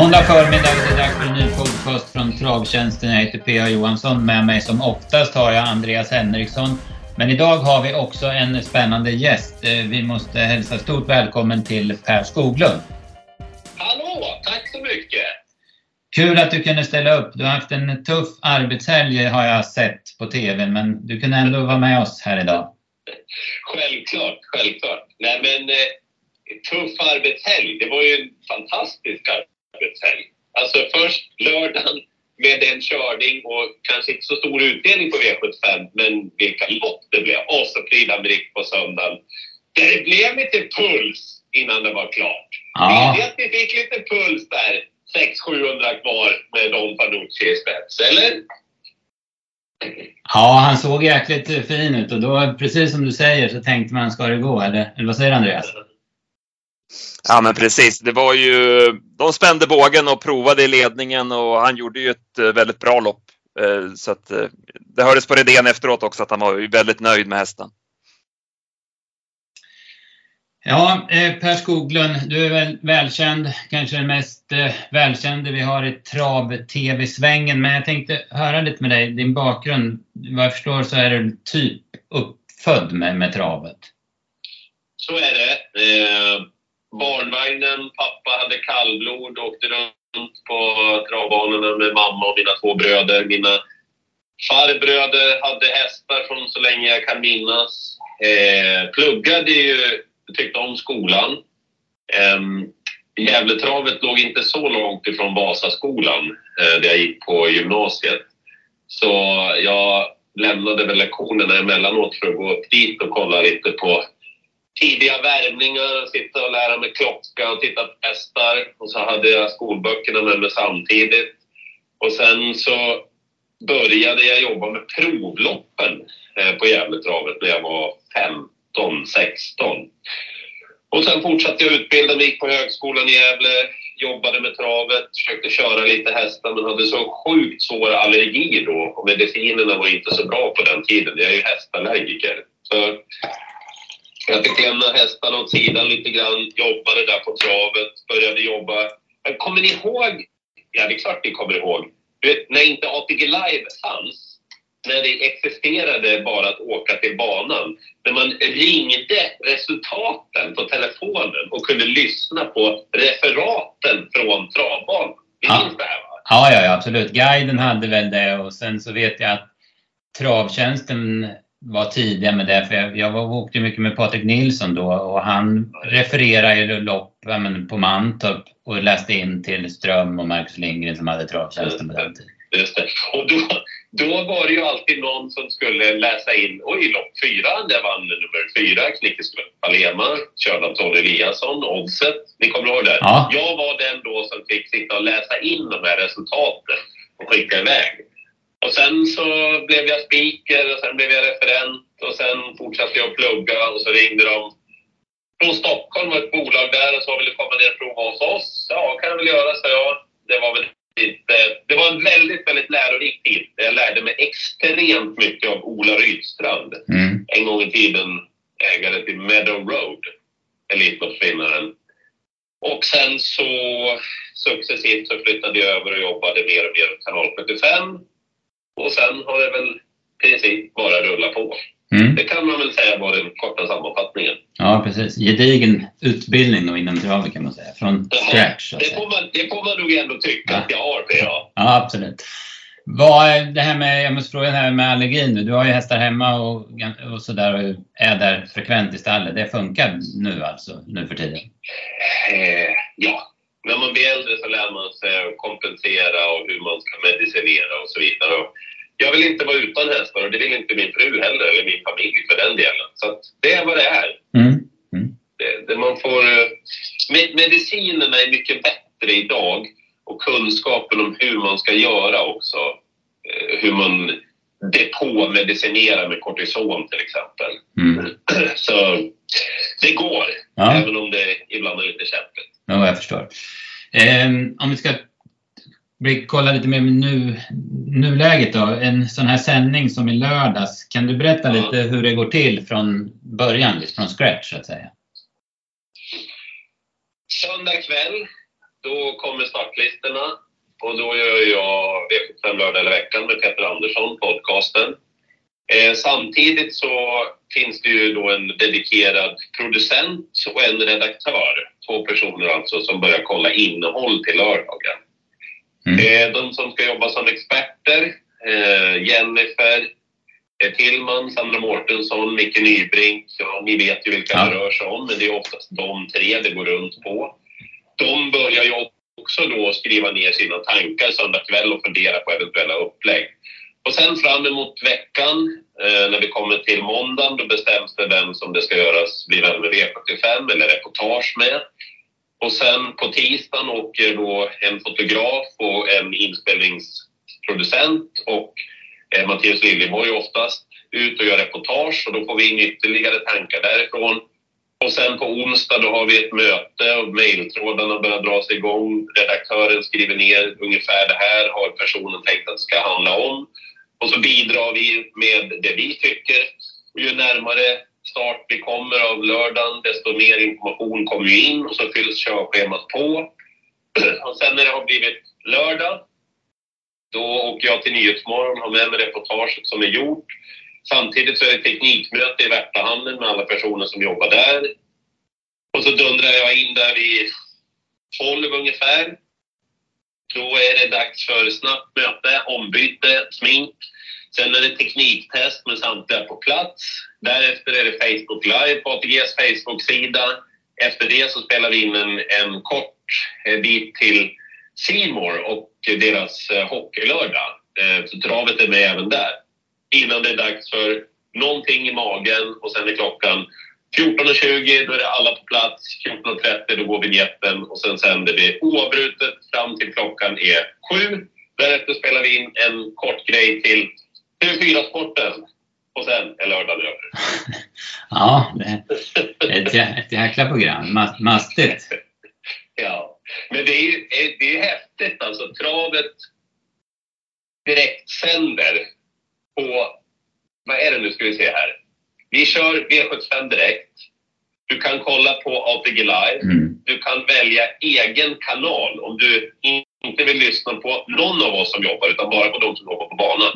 Måndag förmiddag är det dags för en ny podcast från Travtjänsten. Jag heter P.A. Johansson. Med mig som oftast har jag Andreas Henriksson. Men idag har vi också en spännande gäst. Eh, vi måste hälsa stort välkommen till Per Skoglund. Hallå! Tack så mycket! Kul att du kunde ställa upp. Du har haft en tuff arbetshelg har jag sett på TV, men du kunde ändå vara med oss här idag. Självklart, självklart. Nej men eh, tuff arbetshelg, det var ju en fantastisk arbetshelg. Alltså först lördagen med en körning och kanske inte så stor utdelning på V75, men vilka lopp det blev. Och så Frida Brick på söndagen. Det blev lite puls innan det var klart. Ja. Vi vet att vi fick lite puls där, 600-700 kvar med Don Fanucci i spets, eller? Ja, han såg jäkligt fin ut och då, precis som du säger, så tänkte man, ska det gå? Eller, eller vad säger Andreas? Ja men precis, det var ju, de spände bågen och provade i ledningen och han gjorde ju ett eh, väldigt bra lopp. Eh, Så att eh, det hördes på Redén efteråt också att han var väldigt nöjd med hästen. Ja, Per Skoglund, du är väl välkänd, kanske den mest välkände vi har i trav-tv-svängen. Men jag tänkte höra lite med dig, din bakgrund. Vad jag förstår så är du typ uppfödd med, med travet. Så är det. Eh, barnvagnen, pappa hade kallblod och åkte runt på travbanorna med mamma och mina två bröder. Mina farbröder hade hästar från så länge jag kan minnas. Eh, pluggade ju, tyckte om skolan. Eh, Gävletravet låg inte så långt ifrån Vasaskolan eh, där jag gick på gymnasiet. Så jag lämnade väl lektionerna emellanåt för att gå upp dit och kolla lite på tidiga värvningar, och sitta och lära mig klocka och titta på hästar. Och så hade jag skolböckerna med mig samtidigt. Och sen så började jag jobba med provloppen eh, på Gävletravet när jag var 15, 16. Och sen fortsatte jag utbilda mig, gick på högskolan i Gävle, jobbade med travet, försökte köra lite hästar men hade så sjukt svår allergi då och medicinerna var inte så bra på den tiden. Jag är ju hästallergiker. Så jag fick lämna hästarna åt sidan lite grann, jobbade där på travet, började jobba. Men kommer ni ihåg? Ja, det är klart ni kommer ihåg. Du när inte ATG Live fanns, när det existerade bara att åka till banan, när man ringde resultaten på telefonen och kunde lyssna på referaten från travbanan. Ni Ja. minns det här va? Ja, ja, ja, absolut. Guiden hade väl det och sen så vet jag att Travtjänsten var tidiga med det. För jag, jag åkte mycket med Patrik Nilsson då och han refererade ju lopp men på Mantorp och läste in till Ström och Marcus Lindgren som hade Travtjänsten på den tiden. Just det. Och då, då var det ju alltid någon som skulle läsa in, oj, lopp fyra, där vann nummer fyra, Knickesgrupp Palema, körd av Tony Eliasson, Oddset. Ni kommer ihåg det? Ja. Jag var den då som fick sitta och läsa in de här resultaten och skicka iväg. Och sen så blev jag speaker och sen blev jag referent och sen fortsatte jag att plugga och så ringde de från Stockholm och ett bolag där och sa vill du komma ner och prova hos oss? Ja, kan jag väl göra, sa jag. Det var väl inte... Det var en väldigt, väldigt lärorik tid. Jag lärde mig extremt mycket av Ola Rydstrand. Mm. En gång i tiden ägare till Meadow Road, Elitloppsvinnaren. Och sen så successivt så flyttade jag över och jobbade mer och mer på kanal 75. Och sen har det väl i princip bara rullat på. Mm. Det kan man väl säga var den korta sammanfattningen. Ja, precis. Gedigen utbildning då inom travet kan man säga. Från scratch. Så att Det får man, det får man nog ändå tycka Ja. att jag har det, ja. Ja, absolut. Vad är det här med, jag måste fråga det här med allergin nu. Du har ju hästar hemma och, och sådär och är där frekvent i stallet. Det funkar nu alltså, nu för tiden? Eh, ja, när man blir äldre så lär man sig att kompensera och hur man ska medicinera och så vidare. Och jag vill inte vara utan hästar och det vill inte min fru heller, eller min familj för den delen. Så att det är vad det är. Mm. Det, det man får, eh, med, medicinerna är mycket bättre idag och kunskapen om hur man ska göra också. Eh, hur man depåmedicinerar med kortison till exempel. Mm. Så det går, Ja. även om det ibland är lite kämpigt. Ja, jag förstår. Eh, om vi ska kolla lite mer med nu, nuläget då. En sån här sändning som i lördags. Kan du berätta lite hur det går till från början, liksom, från scratch så att säga? Söndag kväll då kommer startlistorna och då gör jag V75 lördag eller veckan med Peter Andersson, podcasten. Eh, samtidigt så finns det ju då en dedikerad producent och en redaktör. Två personer alltså som börjar kolla innehåll till lördagen. Mm. Eh, de som ska jobba som experter, eh, Jennifer Tillman, Sandra Mårtensson, Micke Nybrink. Ja, ni vet ju vilka det rör sig om, men det är oftast de tre det går runt på. De börjar ju också då skriva ner sina tankar söndag kväll och fundera på eventuella upplägg. Och sen fram emot veckan, eh, när vi kommer till måndagen, då bestäms det vem som det ska göras, blir vem med V75 eller reportage med. Och sen på tisdagen åker då en fotograf och en inspelningsproducent och eh, Mattias Liljeborg oftast ut och gör reportage och då får vi in ytterligare tankar därifrån. Och sen på onsdag då har vi ett möte och mejltrådarna börjar dra sig igång. Redaktören skriver ner ungefär det här har personen tänkt att det ska handla om. Och så bidrar vi med det vi tycker. Och ju närmare start vi kommer av lördagen, desto mer information kommer ju in och så fylls körschemat på. Och sen när det har blivit lördag, då åker jag till Nyhetsmorgon, och har med mig reportaget som är gjort. Samtidigt så är det teknikmöte i Värtahamnen med alla personer som jobbar där. Och så dundrar jag in där vid 12 ungefär. Då är det dags för snabbt möte, ombyte, smink. Sen är det tekniktest med samtliga på plats. Därefter är det Facebook Live på ATGs Facebook-sida. Efter det så spelar vi in en, en kort eh, bit till Simor och deras eh, hockeylördag. Eh, så travet är med även där. Innan det är dags för någonting i magen och sen är klockan 14.20 då är det alla på plats. 14.30 då går vignetten och sen sänder vi oavbrutet fram till klockan är sju. Därefter spelar vi in en kort grej till TV4-sporten och sen är lördagen över. ja, det är ett, ett jäkla program. Mastigt. ja, men det är det är häftigt alltså. Travet direktsänder på, vad är det nu ska vi se här. Vi kör V75 direkt. Du kan kolla på ATG Live. Mm. Du kan välja egen kanal om du inte vill lyssna på någon av oss som jobbar utan bara på de som jobbar på banan.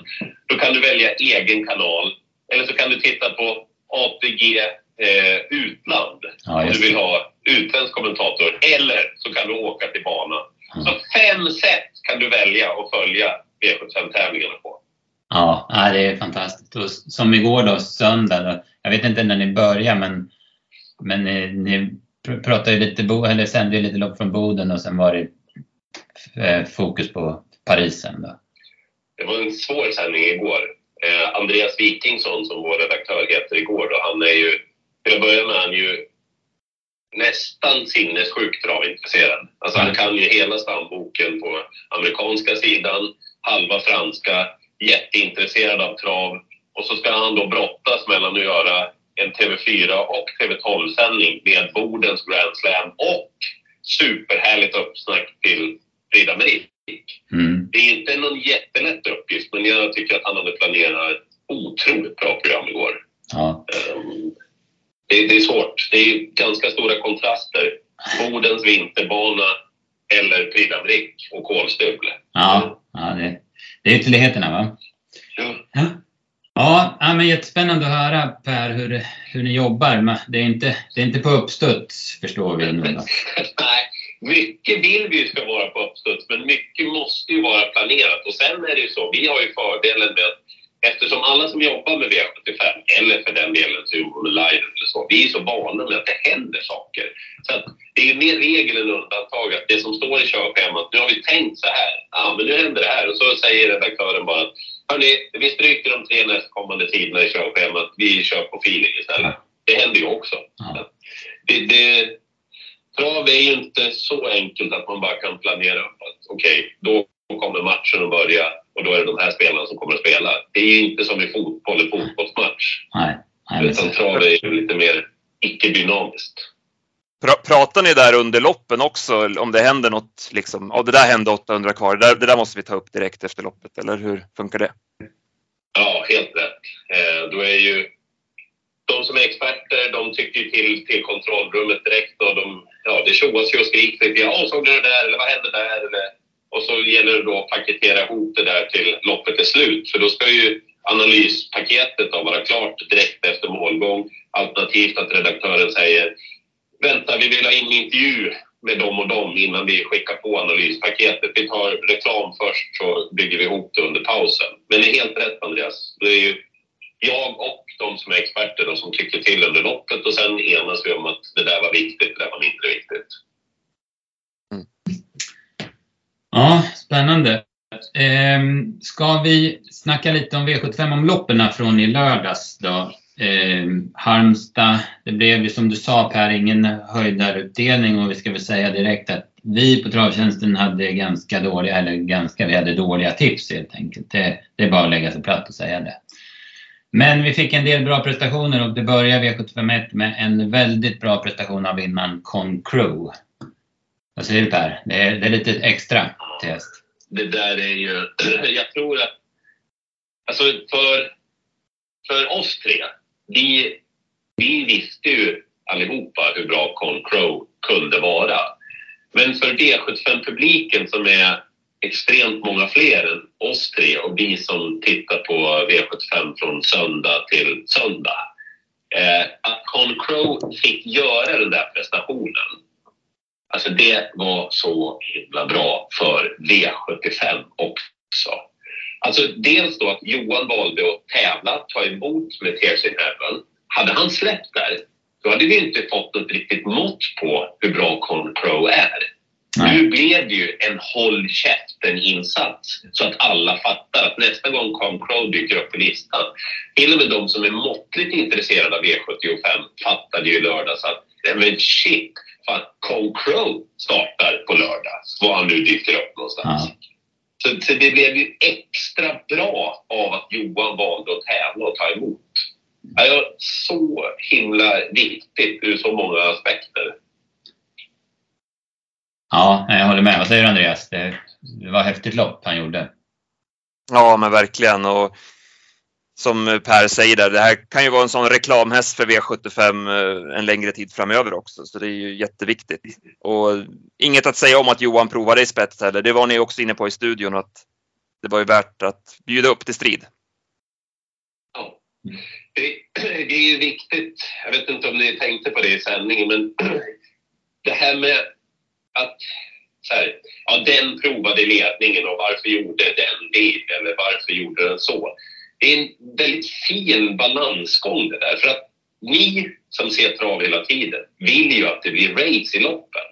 Då kan du välja egen kanal. Eller så kan du titta på ATG eh, utland ja, om du vill ha utländsk kommentator. Eller så kan du åka till banan. Mm. Så fem sätt kan du välja att följa V75-tävlingarna på. Ja, det är fantastiskt. Och som igår då, söndag. Jag vet inte när ni börjar men, men ni, ni pratade lite, eller sände ju lite lopp från Boden och sen var det eh, fokus på Parisen. Då. Det var en svår sändning igår. Eh, Andreas Wikingsson som vår redaktör heter igår då, han är ju, till att börja med, han är ju nästan sinnessjukt travintresserad. Alltså han kan ju hela stamboken på amerikanska sidan, halva franska, jätteintresserad av trav och så ska han då brottas mellan att göra en TV4 och TV12-sändning med Bodens Grand Slam och superhärligt uppsnack till Frida Merik. Mm. Det är inte någon jättelätt uppgift men jag tycker att han hade planerat otroligt bra program igår. Ja. Um, det, det, är svårt. Det är ganska stora kontraster. Bodens vinterbana eller Frida Brick och Kolstugl. Ja, ja det, det är ytterligheterna va? Ja. ja. Ja, men jättespännande att höra Per hur, hur ni jobbar. Det är, inte, det är inte på uppstuds förstår vi nu. Då. Nej, mycket vill vi ju ska vara på uppstuds men mycket måste ju vara planerat. Och sen är det ju så, vi har ju fördelen med att eftersom alla som jobbar med V75 eller för den delen med live eller så, vi är så vana med att det händer saker. Så att det är mer regel än undantag att det som står i körschemat, nu har vi tänkt så här, ja men nu händer det här och så säger redaktören bara att hörni, vi stryker de tre nästkommande tiderna i körschemat, vi kör på feeling istället. Det händer ju också. Ja. Det, det, trav är ju inte så enkelt att man bara kan planera upp att okej, okay, då kommer matchen att börja och då är det de här spelarna som kommer att spela. Det är ju inte som i fotboll, en fotbollsmatch. Nej. Nej Utan trav är ju lite mer icke-dynamiskt. Pratar ni där under loppen också om det händer något, liksom, oh, det där hände 800 kvar, det där, det där måste vi ta upp direkt efter loppet, eller hur funkar det? Ja, helt rätt. Eh, då är ju de som är experter, de tycker till, till kontrollrummet direkt och de ja, det tjoas ju och skriks lite. Ja, såg du det där? Eller vad hände där? Eller, och så gäller det då att paketera ihop det där till loppet är slut. För då ska ju analyspaketet då vara klart direkt efter målgång. Alternativt att redaktören säger vänta, vi vill ha in intervju med dem och dem innan vi skickar på analyspaketet. Vi tar reklam först så bygger vi ihop det under pausen. Men det är helt rätt Andreas. Det är ju jag och de som är experter och som tycker till under loppet och sen enas vi om att det där var viktigt, det där var mindre viktigt. Ja, spännande. Ehm, ska vi snacka lite om V75-omloppen från i lördags då? Ehm, Halmstad, det blev ju som du sa Per, ingen höjdarutdelning och vi ska väl säga direkt att vi på Travtjänsten hade ganska dåliga, eller ganska, vi hade dåliga tips helt enkelt. Det, det är bara att lägga sig platt och säga det. Men vi fick en del bra prestationer och det börjar V751 med en väldigt bra prestation av vinnaren Con Crew. Vad säger du Per? Det är, det är lite extra test. Det där är ju, jag tror att, alltså för, för oss tre, vi, vi visste ju allihopa hur bra Con Crow kunde vara. Men för V75-publiken som är extremt många fler än oss tre och vi som tittar på V75 från söndag till söndag. Eh, att Con Crow fick göra den där prestationen, alltså det var så himla bra för V75 också. Alltså dels då att Johan valde att tävla, ta emot med Tears in Heaven. Hade han släppt där, då hade vi inte fått något riktigt mått på hur bra Con Crow är. Nej. Nu blev det ju en håll käften-insats så att alla fattar att nästa gång Con Crow dyker upp på listan, till och med de som är måttligt intresserade av V75 fattade ju lördags att men shit, fan, Con Crow startar på lördag, var han nu dyker upp någonstans. Ja. Så, så, det blev ju extra bra av att Johan valde att tävla och ta emot. Det är så himla viktigt ur så många aspekter. Ja, jag håller med. Vad säger du Andreas? Det, det var häftigt lopp han gjorde. Ja, men verkligen. Och som eh, Per säger där, det här kan ju vara en sån reklamhäst för V75 eh, en längre tid framöver också, så det är ju jätteviktigt. Och inget att säga om att Johan provade i spets heller. Det var ni också inne på i studion att det var ju värt att bjuda upp till strid. Ja, det, det är ju viktigt. Jag vet inte om ni tänkte på det i sändningen, men det här med att så här, ja, den provade ledningen och varför gjorde den det eller varför gjorde den så? Det är en väldigt fin balansgång det där. För att ni som ser trav hela tiden vill ju att det blir race i loppen.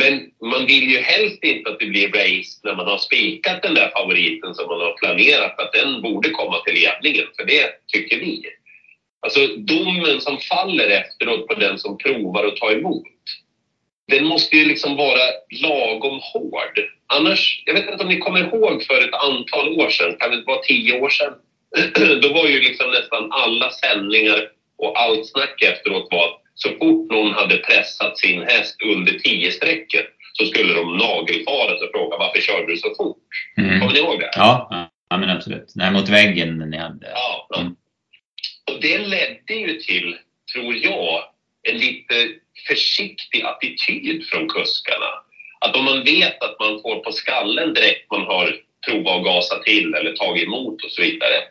Men man vill ju helst inte att det blir race när man har spikat den där favoriten som man har planerat att den borde komma till ledningen, för det tycker vi. Alltså domen som faller efteråt på den som provar att ta emot den måste ju liksom vara lagom hård. Annars, jag vet inte om ni kommer ihåg för ett antal år sedan, kan det vara tio år sedan? Då var ju liksom nästan alla sändningar och allt snack efteråt var så fort någon hade pressat sin häst under tio strecket så skulle de nagelfara och fråga varför körde du så fort? Mm. Kommer ni ihåg det? Ja, ja men absolut. Nej, mot väggen ni hade. Ja, ja. Mm. Och det ledde ju till, tror jag, en lite försiktig attityd från kuskarna. Att om man vet att man får på skallen direkt man har provat att gasa till eller tagit emot och så vidare.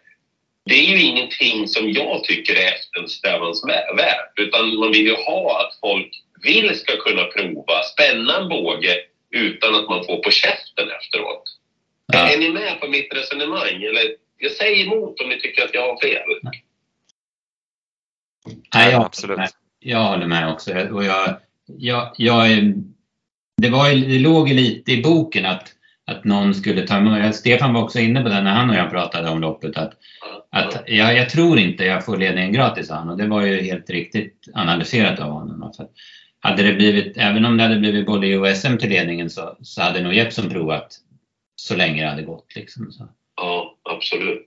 Det är ju ingenting som jag tycker är eftersträvansvärt utan man vill ju ha att folk vill ska kunna prova, spänna en båge utan att man får på käften efteråt. Ja. Är ni med på mitt resonemang? Eller, jag säger emot om ni tycker att jag har fel. Nej, ja, absolut. Nej jag håller med också. Och jag, jag, jag, det, var, det låg lite i boken att, att någon skulle ta emot. Stefan var också inne på det när han och jag pratade om loppet. Att, att jag, jag tror inte jag får ledningen gratis, han. Och det var ju helt riktigt analyserat av honom. För hade det blivit, även om det hade blivit både i OSM till ledningen så, så hade nog Jeppsson provat så länge det hade gått. Liksom, så. Ja, absolut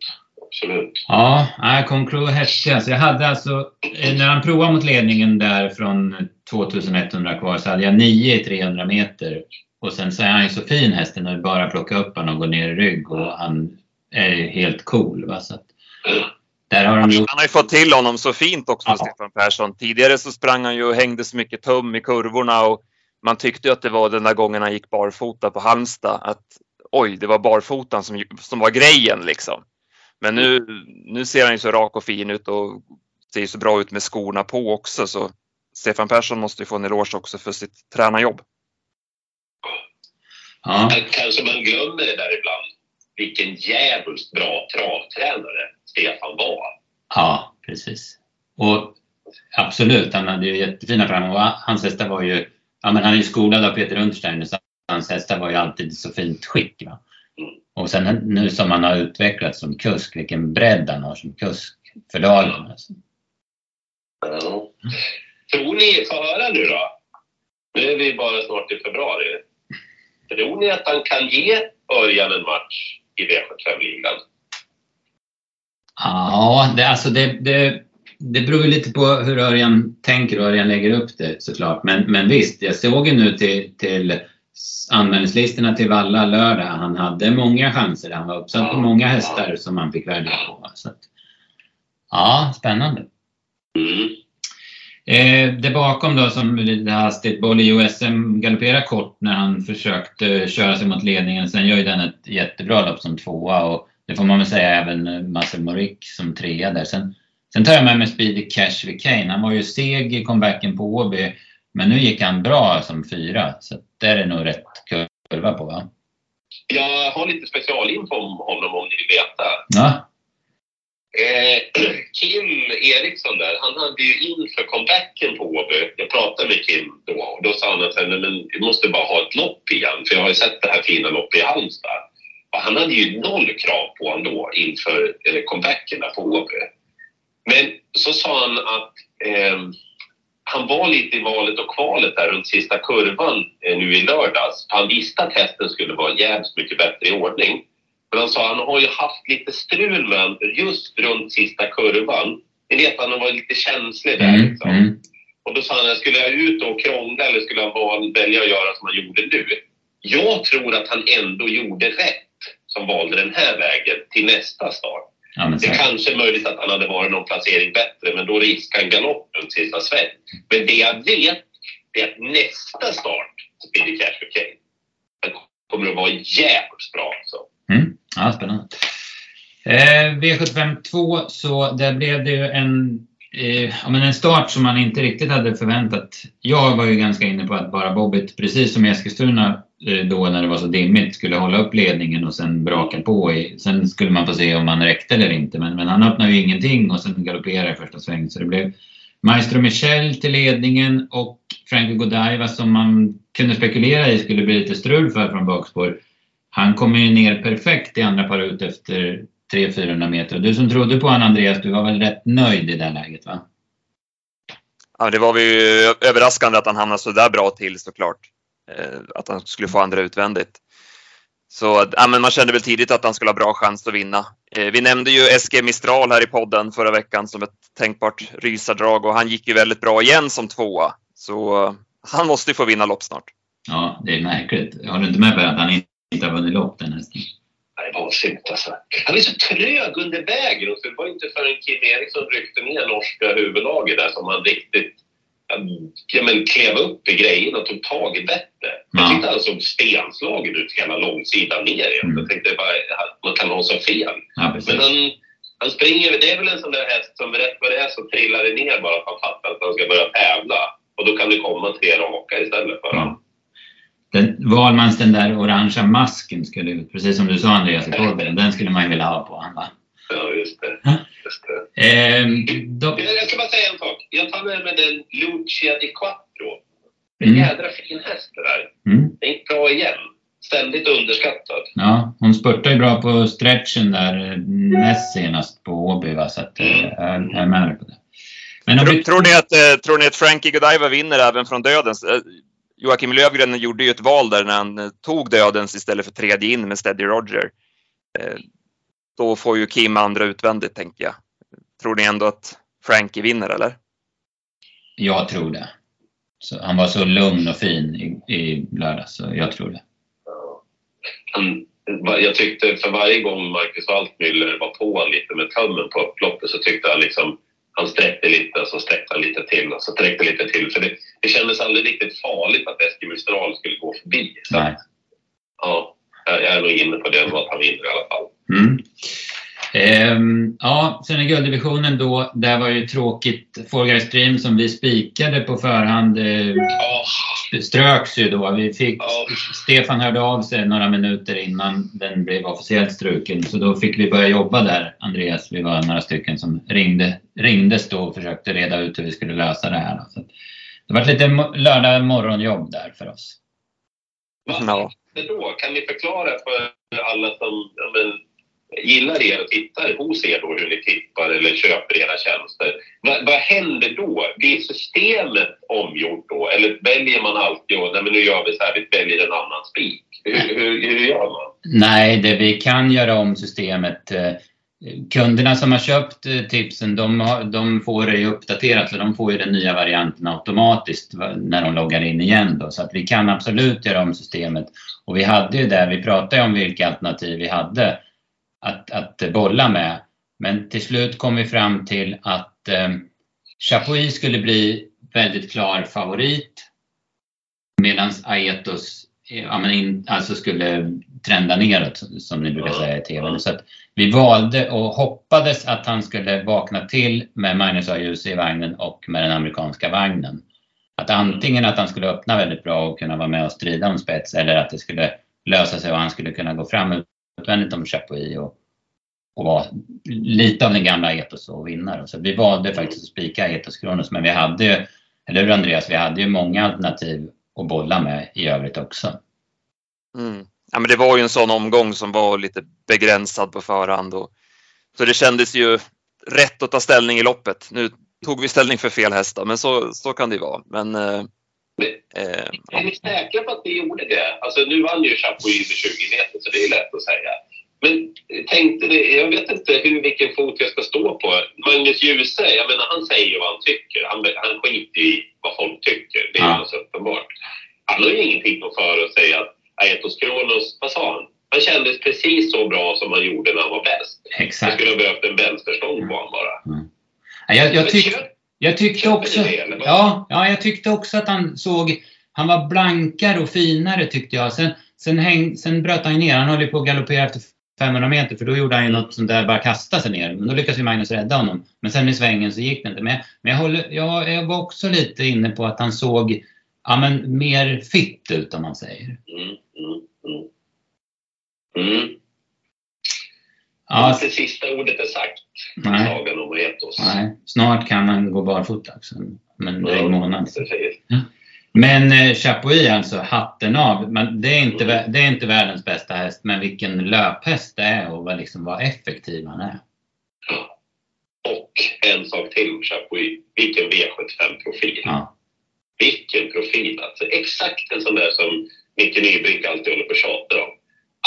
absolut. Ja, Concro häftig. Alltså jag hade alltså, eh, när han provade mot ledningen där från 2100 kvar så hade jag 9 i 300 meter. Och sen så är han ju så fin hästen och bara plocka upp honom och gå ner i rygg och han är helt cool. Va? Så att, där har de gjort... Han har ju fått till honom så fint också, ja. Stefan Persson. Tidigare så sprang han ju och hängde så mycket tum i kurvorna och man tyckte ju att det var den där gången han gick barfota på Halmstad att oj, det var barfotan som, som var grejen liksom. Men nu, nu ser han ju så rak och fin ut och ser så bra ut med skorna på också så Stefan Persson måste ju få en eloge också för sitt tränarjobb. Ja. Kanske man glömmer det där ibland. Vilken jävligt bra travtränare Stefan var. Ja, precis. Och absolut, han hade ju jättefina fram och hans hästar var ju, ja men han är ju skolad av Peter Untersteiner så hans hästar var ju alltid så fint skick. Va? Mm. Och sen nu som han har utvecklats som kusk, vilken bredd han har som kusk för dagen. Alltså. Ja. Tror ni, få höra nu då. Nu är vi bara snart i februari. Tror ni att han kan ge Örjan en match i V75-ligan? Ja, det, alltså det, det, det beror lite på hur Örjan tänker och Örjan lägger upp det såklart. Men, men visst, jag såg ju nu till, till anmälningslistorna till Valla lördag. Han hade många chanser. Han var uppsatt på många hästar som han fick välja på. Så att, ja, spännande. Mm. Eh, det bakom då som lite hastigt, Bolly OSM galopperar kort när han försökte köra sig mot ledningen. Sen gör ju den ett jättebra lopp som tvåa och det får man väl säga även Marcel Morik som trea där. Sen, sen tar jag med mig Speedy Cash vid Kane. Han var ju seg i comebacken på Åby men nu gick han bra som fyra så det är nog rätt kurva på va? Jag har lite specialinfo om honom om ni vill veta. Ja. Eh, Kim Eriksson där, han hade ju inför comebacken på Åby, jag pratade med Kim då och då sa han att men, vi måste bara ha ett lopp igen för jag har ju sett det här fina loppet i Halmstad. Och han hade ju noll krav på honom då inför eh, comebacken där på Åby. Men så sa han att eh, han var lite i valet och kvalet där runt sista kurvan eh, nu i lördags. Han visste att hästen skulle vara jävligt mycket bättre i ordning. Men han sa han har ju haft lite strul med just runt sista kurvan. Ni vet han var lite känslig där. Mm, liksom. mm. Och då sa han, skulle jag ut och krångla eller skulle han välja att göra som han gjorde nu? Jag tror att han ändå gjorde rätt som valde den här vägen till nästa start. Ja, det kanske är möjligt att han hade varit någon placering bättre, men då riskade han galopp runt sista sväng. Men det jag vet är att nästa start, Speedy Cash Kane, kommer att vara jävligt bra. Alltså. Mm. Ja, spännande. Eh, V75 2, så där blev det ju en, eh, ja, men en start som man inte riktigt hade förväntat. Jag var ju ganska inne på att bara Bobbit, precis som i Eskilstuna eh, då när det var så dimmigt, skulle hålla upp ledningen och sen braka på. I, sen skulle man få se om han räckte eller inte, men, men han öppnade ju ingenting och sen galopperade i första svängen. Så det blev Maestro Michel till ledningen och Frankie Godiva som man kunde spekulera i skulle bli lite strul för från bakspår han kommer ju ner perfekt i andra par ut efter 300-400 meter. Du som trodde på honom Andreas, du var väl rätt nöjd i det läget va? Ja, det var ju överraskande att han hamnade så där bra till såklart. Eh, att han skulle få andra utvändigt. Så ja, men man kände väl tidigt att han skulle ha bra chans att vinna. Eh, vi nämnde ju SG Mistral här i podden förra veckan som ett tänkbart rysardrag och han gick ju väldigt bra igen som tvåa. Så han måste ju få vinna lopp snart. Ja, det är märkligt. Har du inte med på att han inte har vunnit lopp den hästen. Nej, vansinnigt alltså. Han är så trög under vägen. Och så det var inte förrän Kim Eriksson ryckte ner norska huvudlaget där som han riktigt ja, men, klev upp i grejerna och tog tag i bettet. Ja. Jag tyckte han såg stenslagen ut hela långsidan ner. Mm. Jag tänkte bara, man kan ha så fel. Ja, men han, han springer, det är väl en sån där häst som rätt vad det är så trillar det ner bara för att han fattar att han ska börja tävla. Och då kan det komma tre raka istället för honom. Den, Valmans den där orangea masken skulle ut, precis som du sa Andreas i podden, den skulle man ju vilja ha på honom va? Ja, just det. Just det. Eh, då... Jag ska bara säga en sak. Jag tar med mig den Lucia di Quattro. En mm. jädra fin häst det där. Mm. Den gick bra igen. Ständigt underskattad. Ja, hon spurtade ju bra på stretchen där näst senast på Åby va, så att, mm. jag är med på det. Men tror, vi... tror, ni att, eh, tror ni att Frankie Godiva vinner även från dödens? Joakim Lövgren gjorde ju ett val där när han eh, tog dödens istället för tredje in med Steady Roger. Eh, då får ju Kim andra utvändigt tänker jag. Tror ni ändå att Frankie vinner eller? Jag tror det. Så han var så lugn och fin i, i lördags, så jag tror det. Han, jag tyckte för varje gång Marcus Altmüller var på lite med tömmen på upploppet så tyckte jag liksom han sträckte lite och så sträckte han lite till och så sträckte lite till. För det, det kändes aldrig riktigt farligt att Eskil Mistral skulle gå förbi. Så, Nej. ja, jag är nog inne på det, att han vinner i alla fall. Mm. Ehm, ja, sen i gulddivisionen då, där var ju tråkigt. Fall Stream som vi spikade på förhand eh, ströks ju då. Vi fick. Stefan hörde av sig några minuter innan den blev officiellt struken. Så då fick vi börja jobba där, Andreas. Vi var några stycken som ringde, ringdes då och försökte reda ut hur vi skulle lösa det här. Så det var lite lördag morgonjobb där för oss. vad Ja. hände då? Kan ni förklara för alla som gillar er och tittar hos er då hur ni tippar eller köper era tjänster? Vad, vad händer då? Blir systemet omgjort då? Eller väljer man alltid och nej, men nu gör vi så här, vi väljer en annan spik? Hur, hur, hur gör man? Nej, det vi kan göra om systemet. Eh, kunderna som har köpt eh, tipsen, de, har, de får det ju uppdaterat så de får ju den nya varianten automatiskt när de loggar in igen. Då. Så att vi kan absolut göra om systemet. Och vi hade ju där, vi pratade ju om vilka alternativ vi hade att, att bolla med. Men till slut kom vi fram till att eh, Chapuis skulle bli väldigt klar favorit. Medan Aetos eh, ja, men in, alltså skulle trenda neråt som ni brukar säga i TV. Så vi valde och hoppades att han skulle vakna till med Magnus A. Djuse i vagnen och med den amerikanska vagnen. Att antingen att han skulle öppna väldigt bra och kunna vara med och strida om spets eller att det skulle lösa sig och han skulle kunna gå fram utvändigt om Chapuis och, och vara lite av den gamla Etos och vinnare. Så vi valde faktiskt att spika Etos Kronos men vi hade ju, eller hur Andreas, vi hade ju många alternativ att bolla med i övrigt också. Mm. Ja, men det var ju en sån omgång som var lite begränsad på förhand. Och, så det kändes ju rätt att ta ställning i loppet. Nu tog vi ställning för fel hästar, men så, så kan det ju vara. Men, eh, eh, eh, Är ni säkra på att ni gjorde det? Alltså nu vann ju Chapuis med 20 meter så det är lätt att säga. Men tänkte det, jag vet inte hur, vilken fot jag ska stå på. Magnus Djuse, jag menar han säger ju vad han tycker. Han, han skiter i vad folk tycker. Det är ju alldeles uppenbart. Han har ju ingenting på för att säga att Aetos Kronos, vad sa han? Han kändes precis så bra som han gjorde när han var bäst. Jag Exakt. skulle ha behövt en vänsterstång på honom bara. Ja, Jag, jag, Men tyck, köp- jag tyckte också... Ja, ja, jag tyckte också att han såg... Han var blankare och finare tyckte jag. Sen, sen, häng, sen bröt han ner. Han höll ju på att galoppera efter 500 meter för då gjorde han ju något sånt där, bara kasta sig ner. Men då lyckades ju Magnus rädda honom. Men sen i svängen så gick det inte. Men, men jag, håller, jag, jag var också lite inne på att han såg ja, men, mer fit ut om man säger. Mm, mm, mm. Mm. Ja, Inte sista ordet är sagt i nej, sagan om Aetos. nej, snart kan han gå barfota också. Men en dryg månad. Men eh, Chapuis alltså, hatten av. Men det, är inte, vä- det är inte världens bästa häst, men vilken löphäst det är och vad, liksom, vad effektiv han är. Och en sak till om Chapuis. Vilken V75-profil. Ja, Vilken profil alltså. Exakt en sån där som Micke Nybrink alltid håller på och tjatar om.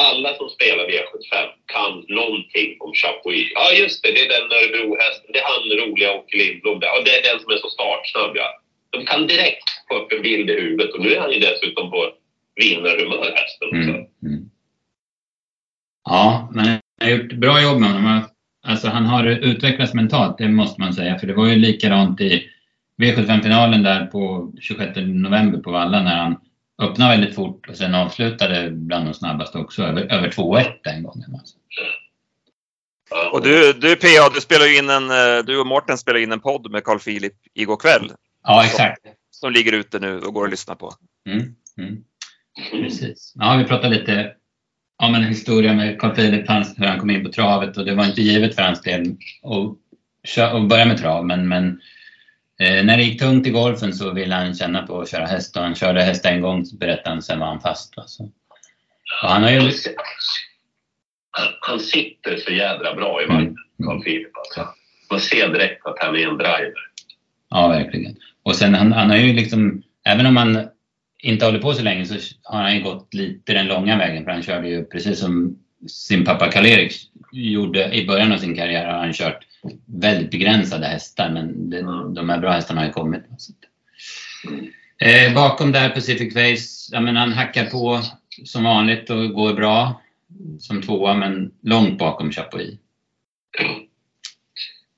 Alla som spelar V75 kan någonting om Chapuis. Ja just det, det är den Örebrohästen. Det är han roliga Åke Lindblom. Ja, det är den som är så startsnabb ja. De kan direkt få upp en bild i huvudet och nu är han ju dessutom på vinnarhumör hästen också. mm, mm. ja men han har gjort bra jobb med honom. Alltså, han har utvecklats mentalt, det måste man säga. För det var ju likadant i V75-finalen där på 26 november på Valla när han öppnade väldigt fort och sen avslutade bland de snabbaste också, över, över 2,1 den gången. Alltså. Och du, du PA, du, spelar in en, eh, du och Mårten spelar in en podd med Carl Philip igår kväll Ja, exakt. som ligger ute nu och går att lyssna på. Mm, mm. Precis. Ja, vi pratade lite om en historia med Carl Philip, hur han kom in på travet och det var inte givet för hans del att, börja med trav. Men, men när det gick tungt i golfen så ville han känna på att köra häst och han körde häst en gång så berättade han sen var han fast. Alltså. Han har ju... Han, sitter så jädra bra i vagnen, Mm, Carl mm. Philip. Alltså. Man ser direkt att han är en driver. Ja, verkligen. Och sen han, han har ju liksom, även om han inte håller på så länge så har han ju gått lite den långa vägen för han körde ju precis som sin pappa Karl-Erik gjorde i början av sin karriär har han kört väldigt begränsade hästar men det, de här bra hästarna har ju kommit. Eh, bakom där Pacific Face, ja men han hackar på som vanligt och går bra som tvåa men långt bakom Chapuis.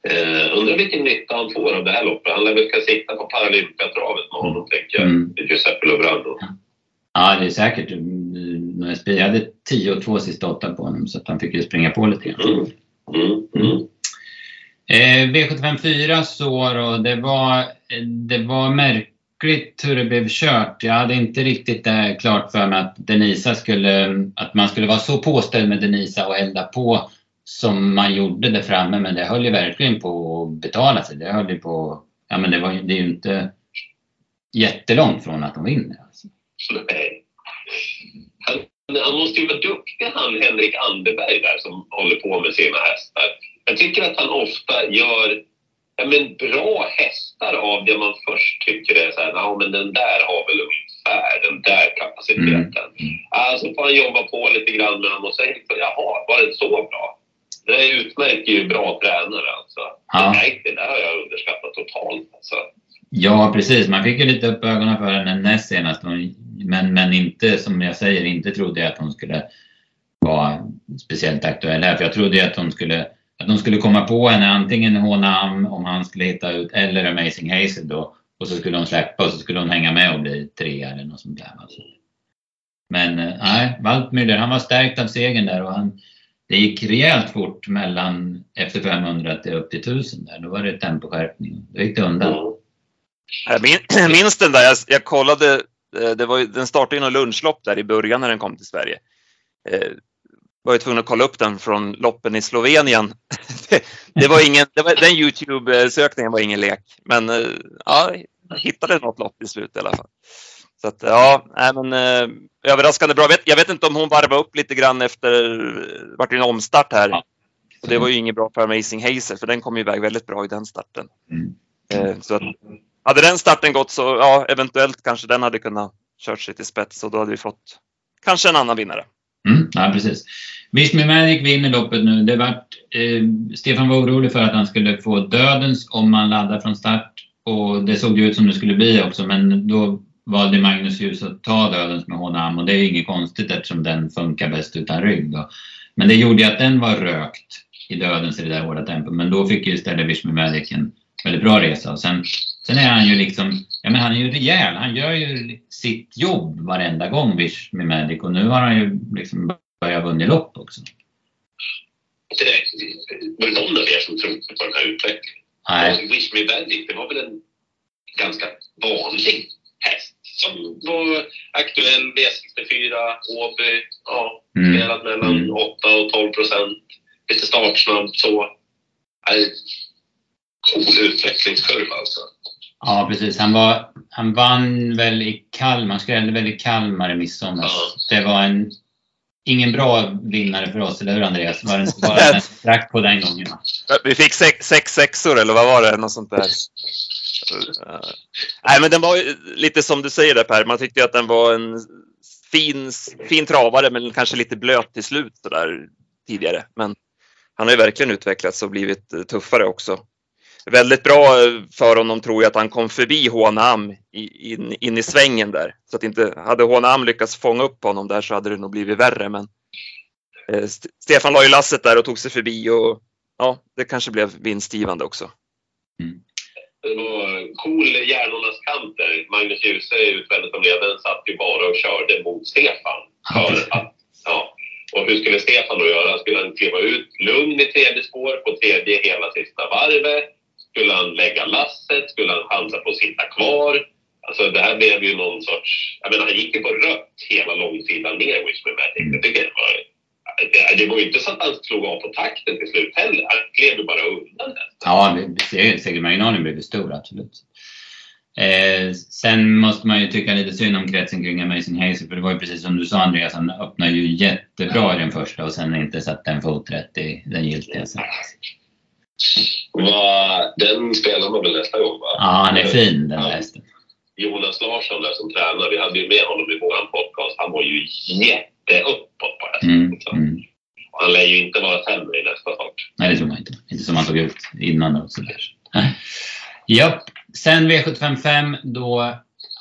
Eh, undrar vilken nytta han får av det här loppet. Han lär väl ska sitta på Paralympiatravet med honom, tänker jag. Mm. Giuseppe Lobrano. Ja, det är säkert. Jag hade 10 och 2 sista åtta på honom så att han fick ju springa på lite grann. Mm. Mm. Mm. Eh, V75 4 så då, det var, det var märkligt hur det blev kört. Jag hade inte riktigt det klart för mig att Denisa skulle, att man skulle vara så påställd med Denisa och elda på som man gjorde där framme. Men det höll ju verkligen på att betala sig. Det höll ju på, ja men det, var, det är ju inte jättelångt från att de vinner. Alltså. Nej. Han, han måste ju vara duktig han Henrik Anderberg där som håller på med sina hästar. Jag tycker att han ofta gör ja, men bra hästar av det man först tycker är så här, ja men den där har väl ungefär den där kapaciteten. Mm. Alltså får han jobba på lite grann med dem och säga, jaha, var det så bra? Det utmärker ju bra tränare alltså. Ja. Det, det där har jag underskattat totalt. Alltså. Ja, precis. Man fick ju lite upp ögonen för henne näst senast. Men, men inte, som jag säger, inte trodde jag att hon skulle vara speciellt aktuell här. För jag trodde att hon skulle, de skulle komma på henne, antingen Honam om han skulle hitta ut, eller Amazing Hazel då. Och så skulle hon släppa och så skulle hon hänga med och bli trea eller något sånt där. Alltså. Men eh, nej, Waldmüller, han var stärkt av segern där och han, det gick rejält fort mellan efter 500 till upp till 1000 där. Då var det temposkärpning. Då gick det undan. Mm. Jag minns den där, jag, jag kollade, eh, det var, den startade ju något lunchlopp där i början när den kom till Sverige. Eh, Eh, var ju tvungen att kolla upp den från loppen i Slovenien. det, det var ingen, det var, den Youtube-sökningen var ingen lek, men eh, ja, jag hittade något lopp i slut i alla fall. Så att, ja, nej, men eh, överraskande bra. Jag vet, jag vet, inte om hon varvade upp lite grann efter, vart det en omstart här. Ja. Och det var ju inget bra för Amazing Hazel, för den kom ju iväg väldigt bra i den starten. Mm. Eh, så att, hade den starten gått så, ja, eventuellt kanske den hade kunnat kört sig till spets och då hade vi fått kanske en annan vinnare. Mm, ja, precis. Vismy Magic vinner loppet nu. Det vart, eh, Stefan var orolig för att han skulle få dödens om man laddar från start. Och det såg ju ut som det skulle bli också, men då valde Magnus Ljus att ta dödens med Honam och det är inget konstigt eftersom den funkar bäst utan rygg. Då. Men det gjorde ju att den var rökt i dödens i det där hårda tempot. Men då fick ju istället Vishmi Magic en väldigt bra resa. Och sen, sen är han ju liksom, ja men han är ju rejäl. Han gör ju sitt jobb varenda gång Wish med Magic och nu har han ju liksom börjat vinna lopp också. Det var det någon av er som trodde på den här utvecklingen? Nej. Wish Me Magic, det var väl en ganska vanlig häst som var aktuell V64, Åby, ja, mm. spelat mellan mm. 8 och 12 procent. Lite startsnabb så cool utvecklingskurva alltså. Ja, precis. Han, var, han vann väl i Kalmar, skrällde väl i Kalmar i midsommar. Ja. Det var en, ingen bra vinnare för oss, eller hur Andreas? Var det bara en strax på den gången? Vi fick sex, sex sexor, eller vad var det? Något sånt där. Nej, men den var lite som du säger där Per, man tyckte att den var en fin, fin travare men kanske lite blöt till slut så där tidigare. Men han har ju verkligen utvecklats och blivit tuffare också väldigt bra för honom tror jag att han kom förbi Honam in, in i svängen där. Så att inte, hade Honam lyckats fånga upp honom där så hade det nog blivit värre. Men eh, Stefan la ju lasset där och tog sig förbi och ja, det kanske blev vinstgivande också. Mm. Det var cool hjärnornas kamp där. Magnus Djuse, utvändigt som ledaren, satt ju bara och körde mot Stefan. För att, ja. Och hur skulle Stefan då göra? Skulle han kliva ut lugn i tredje spår på tredje hela sista varvet? Skulle han lägga lasset? Skulle han chansa på att sitta kvar? Alltså det här blev ju någon sorts... Jag menar, han gick ju på rött hela långsidan ner, Wishman Magic. Jag tycker det var... Det, det var ju inte så att han slog av på takten till slut heller. Han klev ju bara undan Ja, segermarginalen blev ju stor, absolut. Eh, sen måste man ju tycka lite synd om kretsen kring Amazing Hazel, för det var ju precis som du sa Andreas, han öppnade ju jättebra i den första och sen inte satt en fot rätt i den giltiga. Va, den spelar man väl nästa gång? Va? Ja, han är fin den hästen. Jonas Larsson där som tränar, vi hade ju med honom i vår podcast. Han var ju jätteuppåt på hästen. Mm, mm. Han lär ju inte vara sämre i nästa fart. Nej, det tror man inte. Inte som han såg ut innan. Japp. Sen V755 då